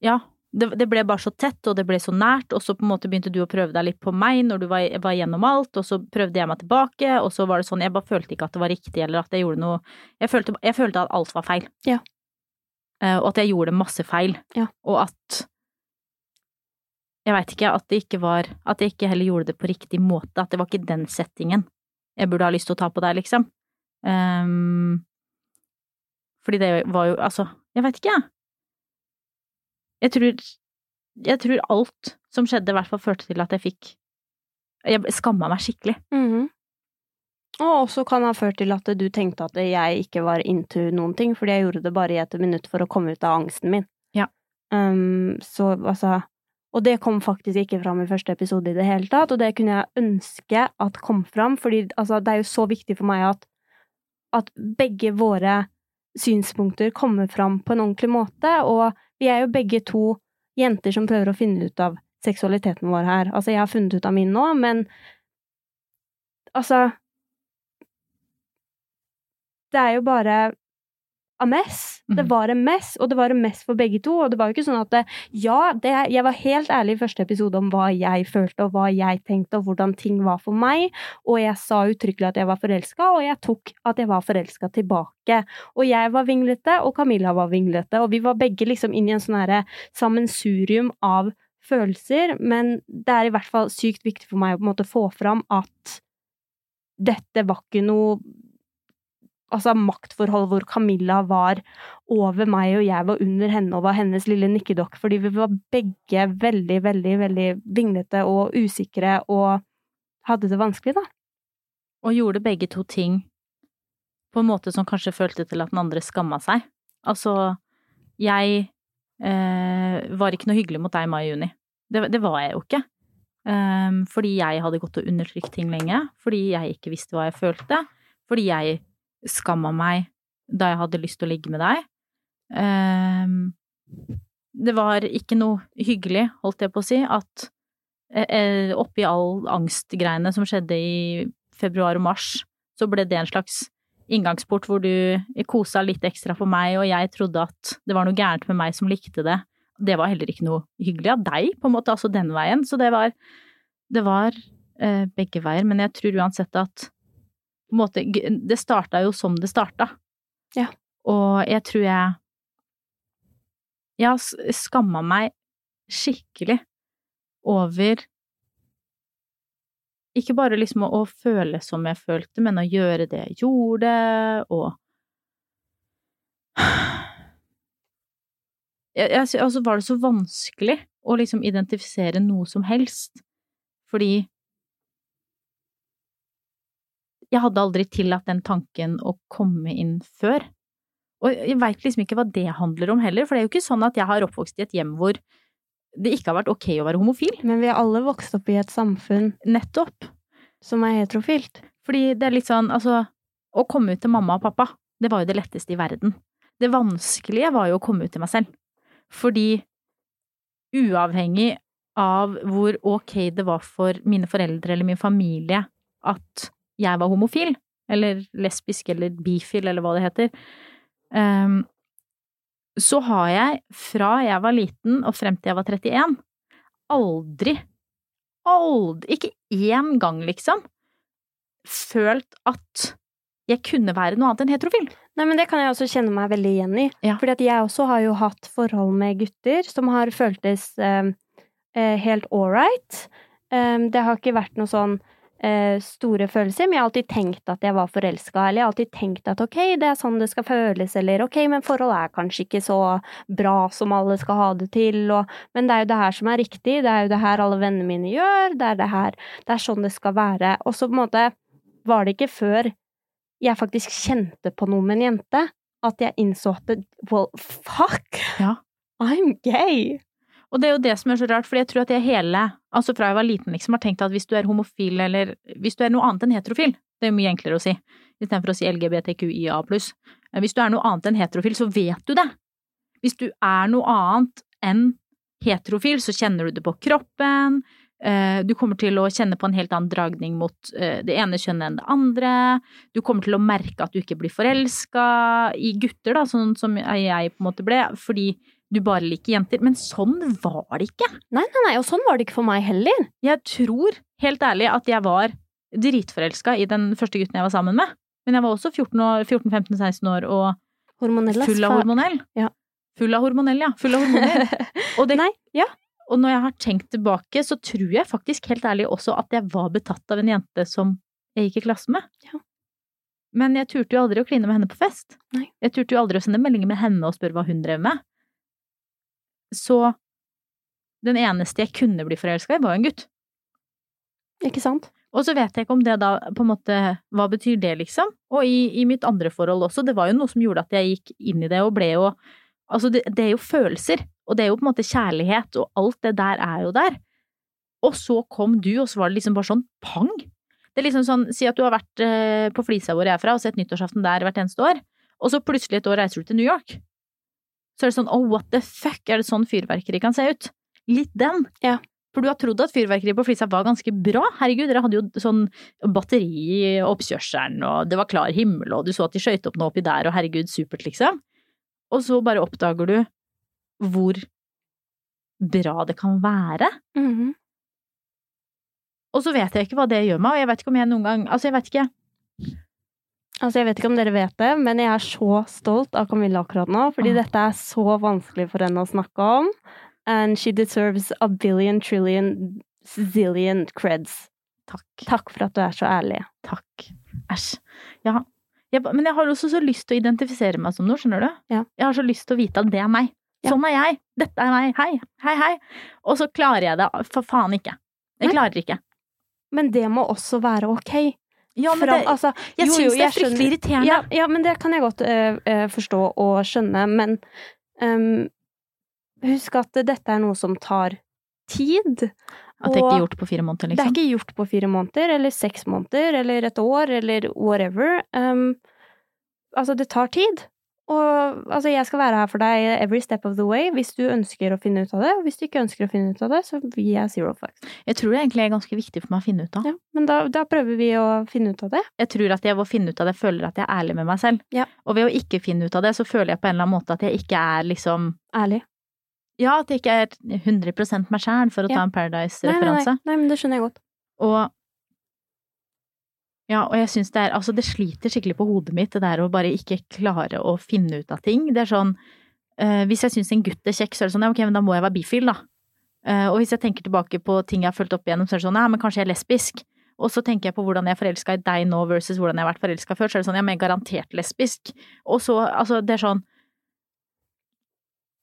ja, det, det, ble bare så tett, og det ble så nært, og så på en måte begynte du å prøve deg litt på meg når du var, var gjennom alt, og så prøvde jeg meg tilbake, og så var det sånn, jeg bare følte ikke at det var riktig, eller at jeg gjorde noe Jeg følte, jeg følte at alt var feil. Ja. Uh, og at jeg gjorde masse feil. Ja. Og at Jeg veit ikke, at det ikke var At jeg ikke heller gjorde det på riktig måte, at det var ikke den settingen jeg burde ha lyst til å ta på deg, liksom. Um, fordi det var jo Altså, jeg veit ikke, jeg. Jeg tror, jeg tror alt som skjedde, i hvert fall førte til at jeg fikk Jeg skamma meg skikkelig. Mm -hmm. Og også kan ha ført til at du tenkte at jeg ikke var into noen ting, fordi jeg gjorde det bare i et minutt for å komme ut av angsten min. Ja. Um, så altså Og det kom faktisk ikke fram i første episode i det hele tatt, og det kunne jeg ønske at kom fram, fordi altså, det er jo så viktig for meg at, at begge våre synspunkter kommer fram på en ordentlig måte, og vi er jo begge to jenter som prøver å finne ut av seksualiteten vår her. Altså, jeg har funnet ut av min nå, men altså Det er jo bare a mess. Det mhm. var en mess, og det var en mess for begge to. Og det var jo ikke sånn at det, Ja, det, jeg var helt ærlig i første episode om hva jeg følte, og hva jeg tenkte, og hvordan ting var for meg. Og jeg sa uttrykkelig at jeg var forelska, og jeg tok at jeg var forelska tilbake. Og jeg var vinglete, og Camilla var vinglete, og vi var begge liksom inn i en sånn herre sammensurium av følelser, men det er i hvert fall sykt viktig for meg å på en måte få fram at dette var ikke noe altså maktforhold hvor Camilla var over meg og jeg var under henne og var hennes lille nikkedokke, fordi vi var begge veldig, veldig, veldig vinglete og usikre og hadde det vanskelig, da. Og gjorde begge to ting på en måte som kanskje følte til at den andre skamma seg. Altså, jeg eh, var ikke noe hyggelig mot deg i mai-juni. Det, det, var jeg jo ikke. Um, fordi jeg hadde gått og undertrykt ting lenge. Fordi jeg ikke visste hva jeg følte. Fordi jeg skamma meg da jeg hadde lyst til å ligge med deg. Um, det var ikke noe hyggelig, holdt jeg på å si, at eh, oppi all angstgreiene som skjedde i februar og mars, så ble det en slags inngangsport hvor du kosa litt ekstra for meg, og jeg trodde at det var noe gærent med meg som likte det. Det var heller ikke noe hyggelig av deg, på en måte, altså den veien. Så det var, det var eh, begge veier. Men jeg tror uansett at på en måte Det starta jo som det starta. Ja. Og jeg tror jeg Jeg har skamma meg skikkelig over ikke bare liksom å, å, føle som jeg følte, men å gjøre det jeg gjorde, og jeg, jeg, Altså var det så vanskelig å liksom identifisere noe som helst, fordi jeg hadde aldri tillatt den tanken å komme inn før. Og jeg veit liksom ikke hva det handler om heller, for det er jo ikke sånn at jeg har oppvokst i et hjem hvor det ikke har vært ok å være homofil. Men vi har alle vokst opp i et samfunn Nettopp. som er heterofilt. Fordi det er litt sånn, altså Å komme ut til mamma og pappa, det var jo det letteste i verden. Det vanskelige var jo å komme ut til meg selv. Fordi uavhengig av hvor ok det var for mine foreldre eller min familie at jeg var homofil, eller lesbisk eller bifil eller hva det heter, um, så har jeg fra jeg var liten og frem til jeg var 31, aldri, aldri, ikke én gang liksom, følt at jeg kunne være noe annet enn heterofil. Nei, men det kan jeg også kjenne meg veldig igjen i. Ja. Fordi at jeg også har jo hatt forhold med gutter som har føltes eh, eh, helt ålreit. Um, det har ikke vært noe sånn store følelser, men jeg har alltid tenkt at jeg var forelska, eller jeg har alltid tenkt at ok, det er sånn det skal føles, eller ok, men forholdet er kanskje ikke så bra som alle skal ha det til, og men det er jo det her som er riktig, det er jo det her alle vennene mine gjør, det er det her, det er sånn det skal være, og så på en måte var det ikke før jeg faktisk kjente på noe med en jente, at jeg innså at well, fuck! Ja. I'm gay! Og det er jo det som er så rart, for jeg tror at jeg hele, altså fra jeg var liten liksom, har tenkt at hvis du er homofil eller hvis du er noe annet enn heterofil, det er jo mye enklere å si, istedenfor å si LGBTQIA pluss. Hvis du er noe annet enn heterofil, så vet du det. Hvis du er noe annet enn heterofil, så kjenner du det på kroppen, eh, du kommer til å kjenne på en helt annen dragning mot eh, det ene kjønnet enn det andre, du kommer til å merke at du ikke blir forelska i gutter, da, sånn som jeg på en måte ble, fordi du bare liker jenter. Men sånn var det ikke. Nei, nei, nei, og sånn var det ikke for meg heller. Jeg tror, helt ærlig, at jeg var dritforelska i den første gutten jeg var sammen med. Men jeg var også 14-15-16 år og Hormonell, full av hormonell. Ja. Full av hormonell, ja. Full av hormoner. Og, det, Nei, ja. og når jeg har tenkt tilbake, så tror jeg faktisk helt ærlig også at jeg var betatt av en jente som jeg gikk i klasse med. Ja. Men jeg turte jo aldri å kline med henne på fest. Nei. Jeg turte jo aldri å sende meldinger med henne og spørre hva hun drev med. Så den eneste jeg kunne bli forelska i, var en gutt. Ikke sant? Og så vet jeg ikke om det da på en måte Hva betyr det, liksom? Og i, i mitt andre forhold også, det var jo noe som gjorde at jeg gikk inn i det og ble jo Altså, det, det er jo følelser, og det er jo på en måte kjærlighet, og alt det der er jo der. Og så kom du, og så var det liksom bare sånn pang. Det er liksom sånn, si at du har vært eh, på Flisa hvor jeg er fra, og sett nyttårsaften der hvert eneste år, og så plutselig et år reiser du til New York. Så er det sånn, oh, what the fuck, er det sånn fyrverkeri kan se ut? Litt den. Ja. For du har trodd at fyrverkeri på Flisa var ganske bra. Herregud, dere hadde jo sånn batteri i oppkjørselen, og det var klar himmel, og du så at de skøyt opp noe oppi der, og herregud, supert, liksom. Og så bare oppdager du hvor bra det kan være. Mhm. Og så vet jeg ikke hva det gjør meg, og jeg vet ikke om jeg noen gang Altså, jeg vet ikke. Altså, jeg vet ikke om dere vet det, men jeg er så stolt av Camilla akkurat nå, fordi ah. dette er så vanskelig for henne å snakke om. And she deserves a billion trillion zillion creds. Takk. Takk for at du er så ærlig. Takk. Æsj. Ja. Jeg, men jeg har også så lyst til å identifisere meg som noe, skjønner du? Ja. Jeg har så lyst til å vite at det er meg. Ja. Sånn er jeg. Dette er meg. Hei, hei, hei. Og så klarer jeg det for faen ikke. Jeg klarer ikke. Men det må også være ok. Ja, men Fram- det, altså, jeg syns det er fryktelig irriterende. Ja, ja, men det kan jeg godt eh, forstå og skjønne, men um, husk at dette er noe som tar tid. At det ikke er gjort på fire måneder, Det er liksom. ikke gjort på fire måneder, eller seks måneder, eller et år, eller whatever. Um, altså, det tar tid. Og altså, jeg skal være her for deg every step of the way hvis du ønsker å finne ut av det. Og hvis du ikke ønsker å finne ut av det, så gir jeg zero fucks. Jeg tror det egentlig er ganske viktig for meg å finne ut av. Ja, men da, da prøver vi å finne ut av det. Jeg tror at jeg ved å finne ut av det, føler at jeg er ærlig med meg selv. Ja. Og ved å ikke finne ut av det, så føler jeg på en eller annen måte at jeg ikke er liksom Ærlig. Ja, at jeg ikke er 100% meg sjæl, for å ta Ja. en Nei, nei, Paradise-referanse. nei, nei, men det skjønner jeg godt. Og ja, og jeg syns det er Altså, det sliter skikkelig på hodet mitt, det der å bare ikke klare å finne ut av ting. Det er sånn uh, Hvis jeg syns en gutt er kjekk, så er det sånn ja, ok, men da må jeg være bifil, da. Uh, og hvis jeg tenker tilbake på ting jeg har fulgt opp igjennom, så er det sånn ja, men kanskje jeg er lesbisk. Og så tenker jeg på hvordan jeg er forelska i deg nå versus hvordan jeg har vært forelska før, så er det sånn ja, men jeg er garantert lesbisk. Og så, altså, det er sånn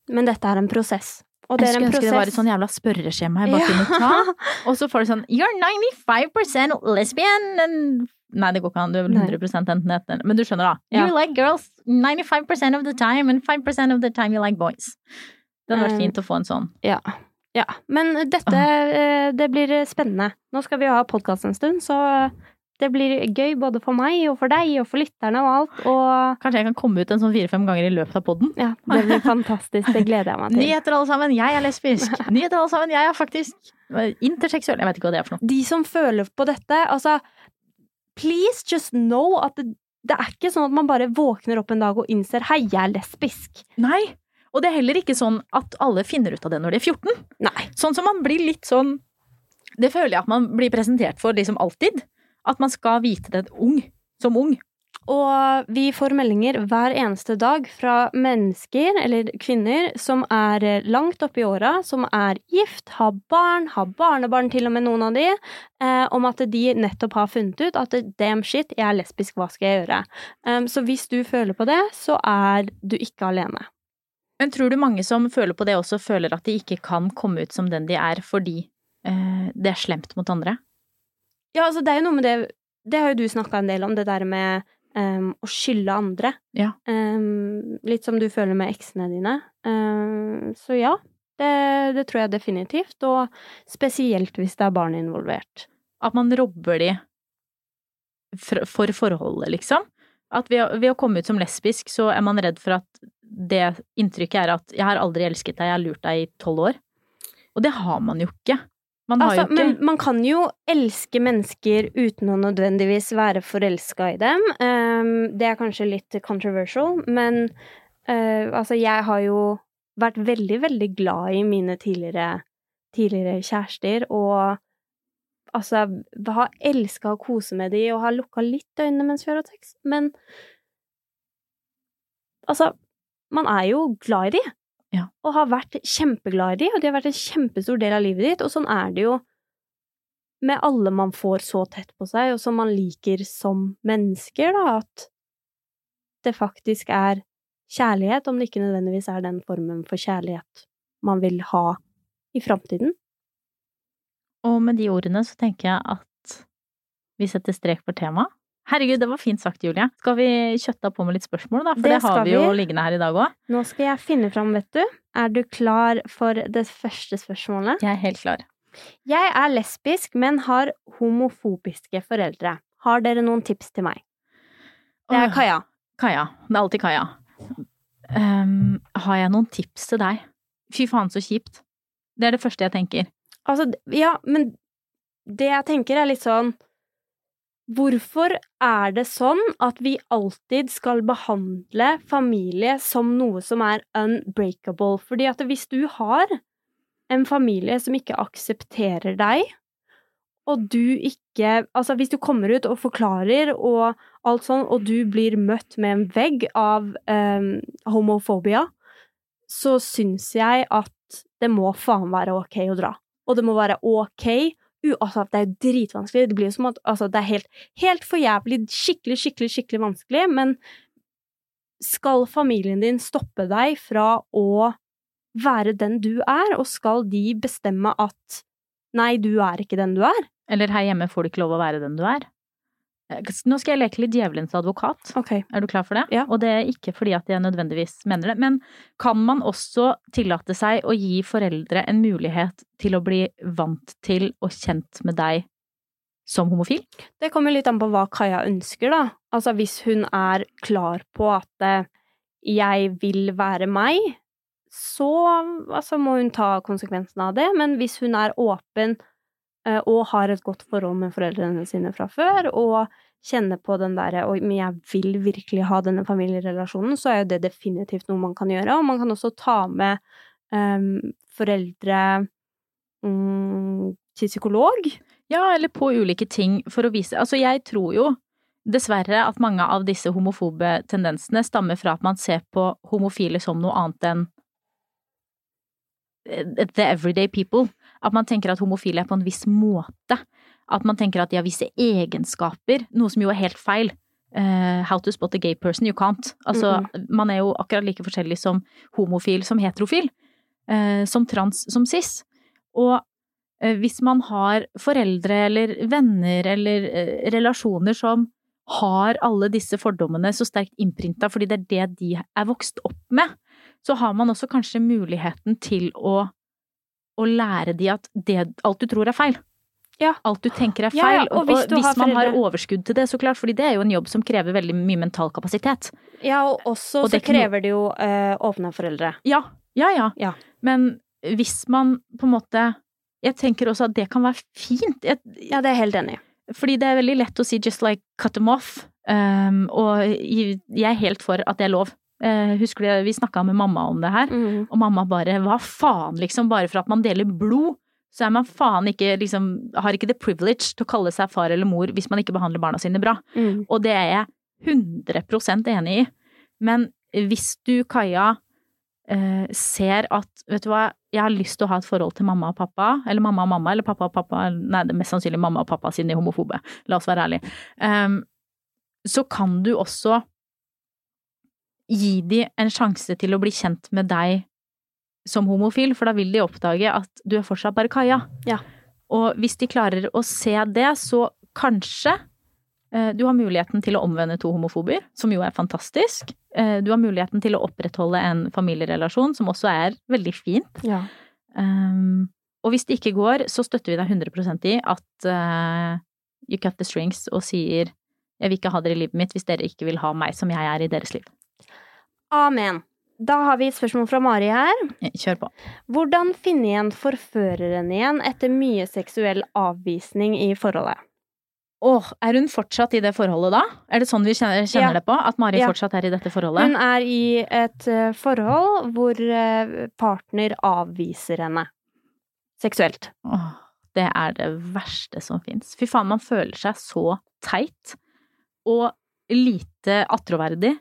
Men dette er en prosess. Og det Jeg er en skulle ønske det var et sånn jævla spørreskjema jeg bare kunne ta. Og så får du sånn You're 95% lesbian and Nei, det går ikke an. Du er vel Nei. 100 enten enten Men du skjønner, da. Ja. You like girls 95 of the time, and 5 of the time you like boys. Det hadde vært Eh. fint å få en sånn. Ja. ja. Men dette eh, Det blir spennende. Nå skal vi jo ha podkast en stund, så det blir gøy både for meg og for deg og for lytterne og alt. Og Kanskje jeg kan komme ut en sånn fire-fem ganger i løpet av poden. ja, det blir fantastisk. Det gleder jeg meg til. Nyheter, alle sammen. Jeg er lesbisk. Nyheter, alle sammen. Jeg er faktisk eh, interseksuell. Jeg vet ikke hva det er for noe. De som føler på dette, altså Please just know at det, det er ikke sånn at man bare våkner opp en dag og innser 'hei, jeg er lesbisk'. Nei. Og det er heller ikke sånn at alle finner ut av det når de er 14. Nei. Sånn som man blir litt sånn Det føler jeg at man blir presentert for liksom alltid. At man skal vite det ung. Som ung. Og vi får meldinger hver eneste dag fra mennesker, eller kvinner, som er eh, langt oppe i åra, som er gift, har barn, har barnebarn til og med noen av de, eh, om at de nettopp har funnet ut at damn shit, jeg er lesbisk, hva skal jeg gjøre? Um, så hvis du føler på det, så er du ikke alene. Men tror du mange som føler på det, også føler at de ikke kan komme ut som den de er fordi eh, det er slemt mot andre? Ja, altså det er jo noe med det Det har jo du snakka en del om, det der med um, å skylde andre. Ja. Um, litt som du føler med eksene dine. Um, så ja, det, det tror jeg definitivt. Og spesielt hvis det er barn involvert. At man robber de for, for forholdet, liksom. At ved, ved å komme ut som lesbisk, så er man redd for at det inntrykket er at 'jeg har aldri elsket deg, jeg har lurt deg i tolv år'. Og det har man jo ikke. Man Altså, ikke men man kan jo elske mennesker uten å nødvendigvis være forelska i dem. Um, det er kanskje litt controversial, men uh, altså, jeg har jo vært veldig, veldig glad i mine tidligere, tidligere kjærester, og altså har elska å kose med de og har lukka litt øynene mens vi har hatt sex, men altså, man er jo glad i de Ja. og har vært kjempeglad i de, og de har vært en kjempestor del av livet ditt, og sånn er det jo med alle man får så tett på seg, og som man liker som mennesker, da, at det faktisk er kjærlighet, om det ikke nødvendigvis er den formen for kjærlighet man vil ha i framtiden. Og med de ordene så tenker jeg at vi setter strek for temaet. Herregud, det var fint sagt, Julie. Skal vi kjøtta på med litt spørsmål, da? For Det det, har vi jo liggende her i dag òg. Nå skal jeg finne fram, vet du. Er du klar for det første spørsmålet? Jeg er helt klar. Jeg er lesbisk, men har homofobiske foreldre. Har dere noen tips til meg? Det er Kaja. Kaja. Det er alltid Kaja. Um, har jeg noen tips til deg? Fy faen, så kjipt. Det er det første jeg tenker. Altså, ja, men det jeg tenker er litt sånn Hvorfor er det sånn at vi alltid skal behandle familie som noe som er unbreakable? Fordi at hvis du har en familie som ikke aksepterer deg, og du ikke Altså, hvis du kommer ut og forklarer og alt sånn, og du blir møtt med en vegg av eh, homofobia, så syns jeg at det må faen være ok å dra. Og det må være ok. Altså, det er jo dritvanskelig. Det blir som at altså, det er helt, helt for jævlig, skikkelig, skikkelig, skikkelig vanskelig, men skal familien din stoppe deg fra å være den du er, og skal de bestemme at nei, du er ikke den du er? Eller her hjemme får du ikke lov å være den du er. Eh, Nå skal jeg leke litt djevelens advokat. Okay. Er du klar for det? Ja. Og det er ikke fordi at jeg nødvendigvis mener det, men kan man også tillate seg å gi foreldre en mulighet til å bli vant til og kjent med deg som homofil? Det kommer litt an på hva Kaja ønsker, da. Altså hvis hun er klar på at eh, jeg vil være meg, så altså, må hun ta konsekvensen av det. Men hvis hun er åpen og har et godt forhold med foreldrene sine fra før, og kjenner på den derre Oi, men jeg vil virkelig ha denne familierelasjonen, så er jo det definitivt noe man kan gjøre. Og man kan også ta med um, foreldre um, til psykolog. Ja, eller på ulike ting for å vise Altså, jeg tror jo dessverre at mange av disse homofobe tendensene stammer fra at man ser på homofile som noe annet enn eh, the everyday people. At man tenker at homofile er på en viss måte. At man tenker at de har visse egenskaper, noe som jo er helt feil. Uh, how to spot a gay person, you can't. Altså, man er jo akkurat like forskjellig som homofil som heterofil. Uh, som trans som cis. Og uh, hvis man har foreldre eller venner eller eh, relasjoner som har alle disse fordommene så sterkt innprinta fordi det er det de er vokst opp med, så har man også kanskje muligheten til å, å lære de at det, alt du tror er feil. Ja. Alt du tenker er feil. ja, og hvis du har man har overskudd til det, så klart, fordi det er jo en jobb som krever veldig mye mental kapasitet. Ja, og også Og det så er krever det jo øh, åpne foreldre. Ja, ja, ja. Ja. Men hvis man på en måte Jeg tenker også at det kan være fint. Jeg, Ja, det er jeg helt enig i. fordi det er veldig lett å si just like cut them off. Um, og jeg er helt for at det er lov. Eh, husker du vi snakka med mamma om det her? mm. Og mamma bare hva faen, liksom, bare for at man deler blod, så er man faen ikke liksom Har ikke the privilege til å kalle seg far eller mor hvis man ikke behandler barna sine bra. Mm. Og det er jeg 100% enig i. Men hvis du, Kaja, eh, ser at vet du hva, jeg har lyst til å ha et forhold til mamma og pappa, eller mamma og mamma, eller pappa og pappa, nei, det er mest sannsynlig mamma og pappa siden de er homofobe, la oss være ærlige, um, så kan du også gi de en sjanse til å bli kjent med deg som homofil, for da vil de oppdage at du er fortsatt bare Kaja. Ja. Og hvis de klarer å se det, så kanskje eh, du har muligheten til å omvende to homofober, som jo er fantastisk. Eh, Du har muligheten til å opprettholde en familierelasjon, som også er veldig fint. Ja. Um, og hvis det ikke går, så støtter vi deg 100% i at uh, you cut the strings og sier jeg vil ikke ha dere i livet mitt hvis dere ikke vil ha meg som jeg er i deres liv. Amen. Da har vi et spørsmål fra Mari her. Kjør på. Hvordan finne igjen forføreren igjen etter mye seksuell avvisning i forholdet? Åh, er hun fortsatt i det forholdet da? Er det sånn vi kjenner, kjenner Ja. det på? At Mari Ja. fortsatt er i dette forholdet? Hun er i et eh, forhold hvor eh, partner avviser henne seksuelt. Åh, det er det verste som fins. Fy faen, man føler seg så teit og lite attråverdig.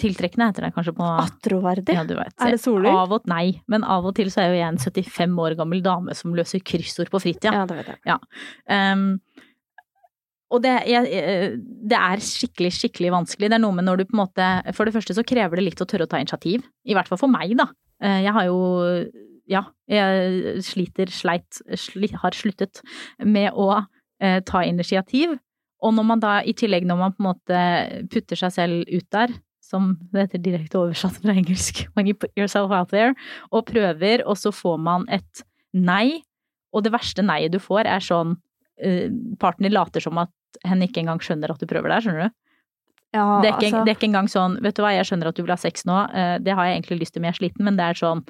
Tiltrekkende heter det kanskje på Attroverdig? Ja, du vet. Er det? Av og Nei, men av og til så er jo jeg en 75 år gammel dame som løser kryssord på fritida. Ja, det vet jeg. Um, og det, jeg, eh, det er skikkelig, skikkelig vanskelig. Det er noe med når du på en måte For det første så krever det litt å tørre å ta initiativ. I hvert fall for meg, da. Eh, Jeg har jo Ja, jeg sliter, sleit, sli, har sluttet med å eh, ta initiativ. Og når man da, i tillegg når man på en måte putter seg selv ut der, som det heter direkte oversatt fra engelsk, when you put yourself out there, og prøver, og så får man et nei, og det verste nei du får er sånn uh, partner later som at hen ikke engang skjønner at du prøver der, skjønner du? Ja, Det er, ikke, altså, det er ikke engang sånn, vet du hva, jeg skjønner at du vil ha sex nå, uh, det har jeg egentlig lyst til, men jeg er sliten, men det er sånn,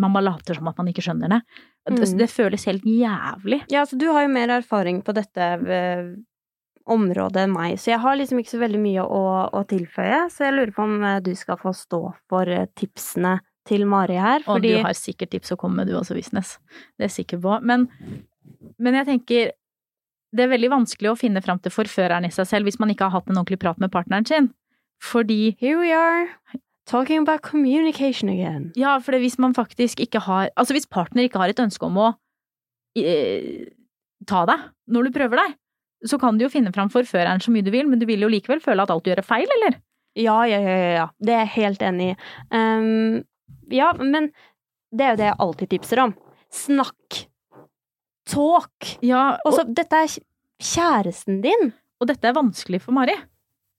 man bare later som at man ikke skjønner det. Det, Mm. det føles helt jævlig. ja, altså du har jo mer erfaring på dette området enn meg, så jeg har liksom ikke så veldig mye å, å tilføye. Så jeg lurer på om eh, du skal få stå for eh, tipsene til Mari her, Og du har sikkert tips å komme med, du også, Visnes. Det er jeg sikker på. Men, men jeg tenker det er veldig vanskelig å finne fram til forføreren i seg selv hvis man ikke har hatt en ordentlig prat med partneren sin. Fordi Here we are, talking about communication again. Ja, for det hvis man faktisk ikke har Altså hvis partner ikke har et ønske om å eh, ta deg når du prøver deg, så kan du jo finne fram forføreren så mye du vil, men du vil jo likevel føle at alt du gjør er feil, eller? Ja, ja, ja, ja. Det er jeg helt enig i. Um, ja, men det er jo det jeg alltid tipser om. Snakk. Talk. Ja, Og og, så, dette er kjæresten din. og dette er vanskelig for Mari.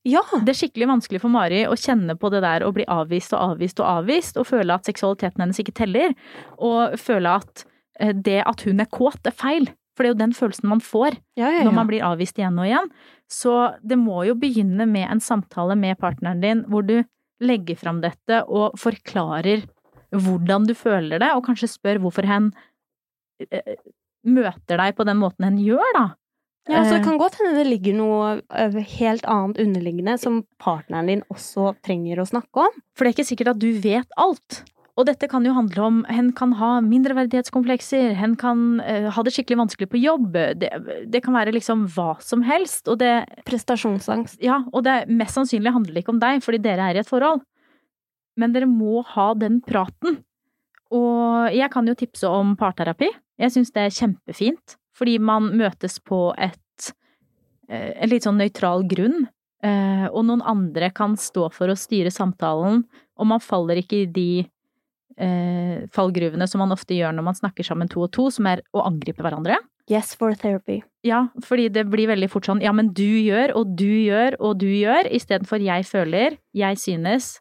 Ja. Det er skikkelig vanskelig for Mari å kjenne på det der å bli avvist og avvist og avvist, og føle at seksualiteten hennes ikke teller, og føle at eh, det at hun er kåt er feil. For det er jo den følelsen man får Ja, ja, når man blir avvist igjen og igjen. Så det må jo begynne med en samtale med partneren din hvor du legger fram dette og forklarer hvordan du føler det, og kanskje spør hvorfor hen eh, møter deg på den måten hen gjør, da. Ja, så det Eh, kan godt hende det ligger noe helt annet underliggende som partneren din også trenger å snakke om. For det er ikke sikkert at du vet alt. Og dette kan jo handle om hen kan ha mindreverdighetskomplekser, hen kan uh, ha det skikkelig vanskelig på jobb. Det, det kan være liksom hva som helst. Og det, Prestasjonsangst. ja, og det mest sannsynlig handler det ikke om deg, fordi dere er i et forhold. Men dere må ha den praten. Og jeg kan jo tipse om parterapi. Jeg syns det er kjempefint, fordi man møtes på et, et litt sånn nøytral grunn. eh, Og noen andre kan stå for å styre samtalen, og man faller ikke i de eh, fallgruvene som man ofte gjør når man snakker sammen to og to, som er å angripe hverandre. Yes for therapy. Ja, fordi det blir veldig fort sånn ja, men du gjør, og du gjør, og du gjør, istedenfor jeg føler, jeg synes,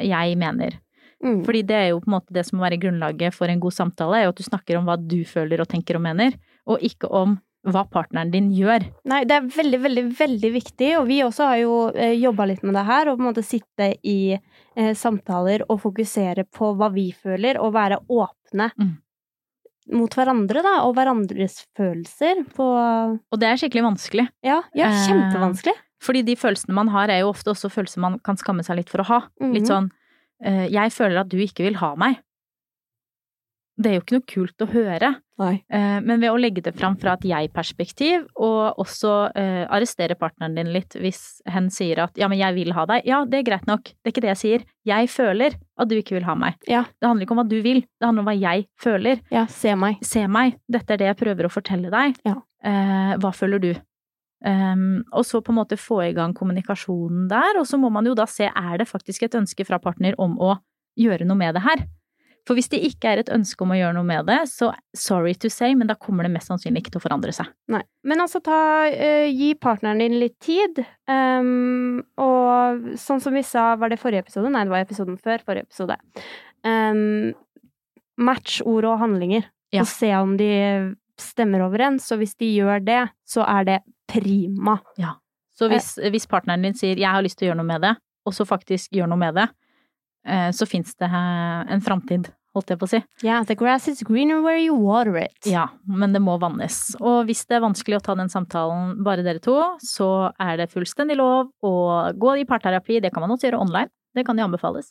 jeg mener. Mm. Fordi det er jo på en måte det som må være grunnlaget for en god samtale, er jo at du snakker om hva du føler og tenker og mener, og ikke om hva partneren din gjør. Nei, det er veldig, veldig, veldig viktig, og vi også har jo eh, jobba litt med det her, og på en måte sitte i eh, samtaler og fokusere på hva vi føler, og være åpne Mm. mot hverandre, da, og hverandres følelser på Og det er skikkelig vanskelig. Ja, ja Eh, kjempevanskelig. Fordi de følelsene man har, er jo ofte også følelser man kan skamme seg litt for å ha. Mhm. Litt sånn eh, jeg føler at du ikke vil ha meg. Det er jo ikke noe kult å høre. Eh, Men ved å legge det fram fra et jeg-perspektiv, og også eh, arrestere partneren din litt hvis hen sier at ja, men jeg vil ha deg. Ja, det er greit nok, det er ikke det jeg sier. Jeg føler at du ikke vil ha meg. Ja. Det handler ikke om hva du vil, det handler om hva jeg føler. Ja, se meg. Se meg, dette er det jeg prøver å fortelle deg. Ja. Eh, hva føler du? Um, og så på en måte få i gang kommunikasjonen der, og så må man jo da se er det faktisk et ønske fra partner om å gjøre noe med det her. For hvis det ikke er et ønske om å gjøre noe med det, så sorry to say, men da kommer det mest sannsynlig ikke til å forandre seg. Nei. Men altså, ta, uh, gi partneren din litt tid. Um, og sånn som vi sa, var det forrige episode? Nei, det var episoden før forrige episode. Um, match ord og handlinger, Ja. og se om de stemmer overens. Så hvis de gjør det, så er det prima. Så hvis, hvis partneren din sier 'jeg har lyst til å gjøre noe med det', og så faktisk gjør noe med det, eh, så fins det eh, en framtid, holdt jeg på å si. Yeah, the grass is greener where you water it. Ja, men det må vannes. Og hvis det er vanskelig å ta den samtalen bare dere to, så er det fullstendig lov å gå i parterapi. Det kan man også gjøre online. Det kan jo anbefales.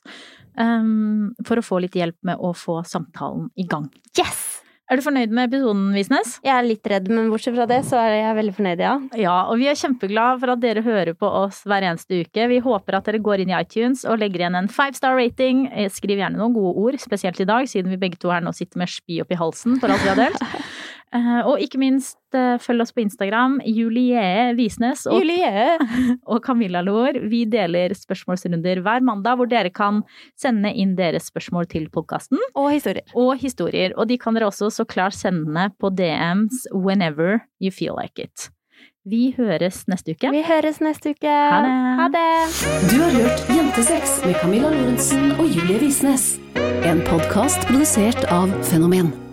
Um, for å få litt hjelp med å få samtalen i gang. Yes! Er du fornøyd med episoden, Visnes? Jeg er litt redd, men bortsett fra det, så er jeg veldig fornøyd, ja. Ja, og vi er kjempeglade for at dere hører på oss hver eneste uke. Vi håper at dere går inn i iTunes og legger igjen en five star rating. Eh, Skriv gjerne noen gode ord, spesielt i dag, siden vi begge to her nå sitter med spy oppi halsen for alt vi har delt. Eh, og ikke minst, eh, følg oss på Instagram. Julie Visnes og, Julie! og Camilla Lohr. Vi deler spørsmålsrunder hver mandag, hvor dere kan sende inn deres spørsmål til podkasten. Og historier. Og historier. Og de kan dere også så klart sende på DMs whenever you feel like it. Vi høres neste uke. Vi høres neste uke. Ha det. Ha det. Du har hørt Jentesex med Camilla Lorentzen og Julie Visnes. En podkast produsert av Fenomen.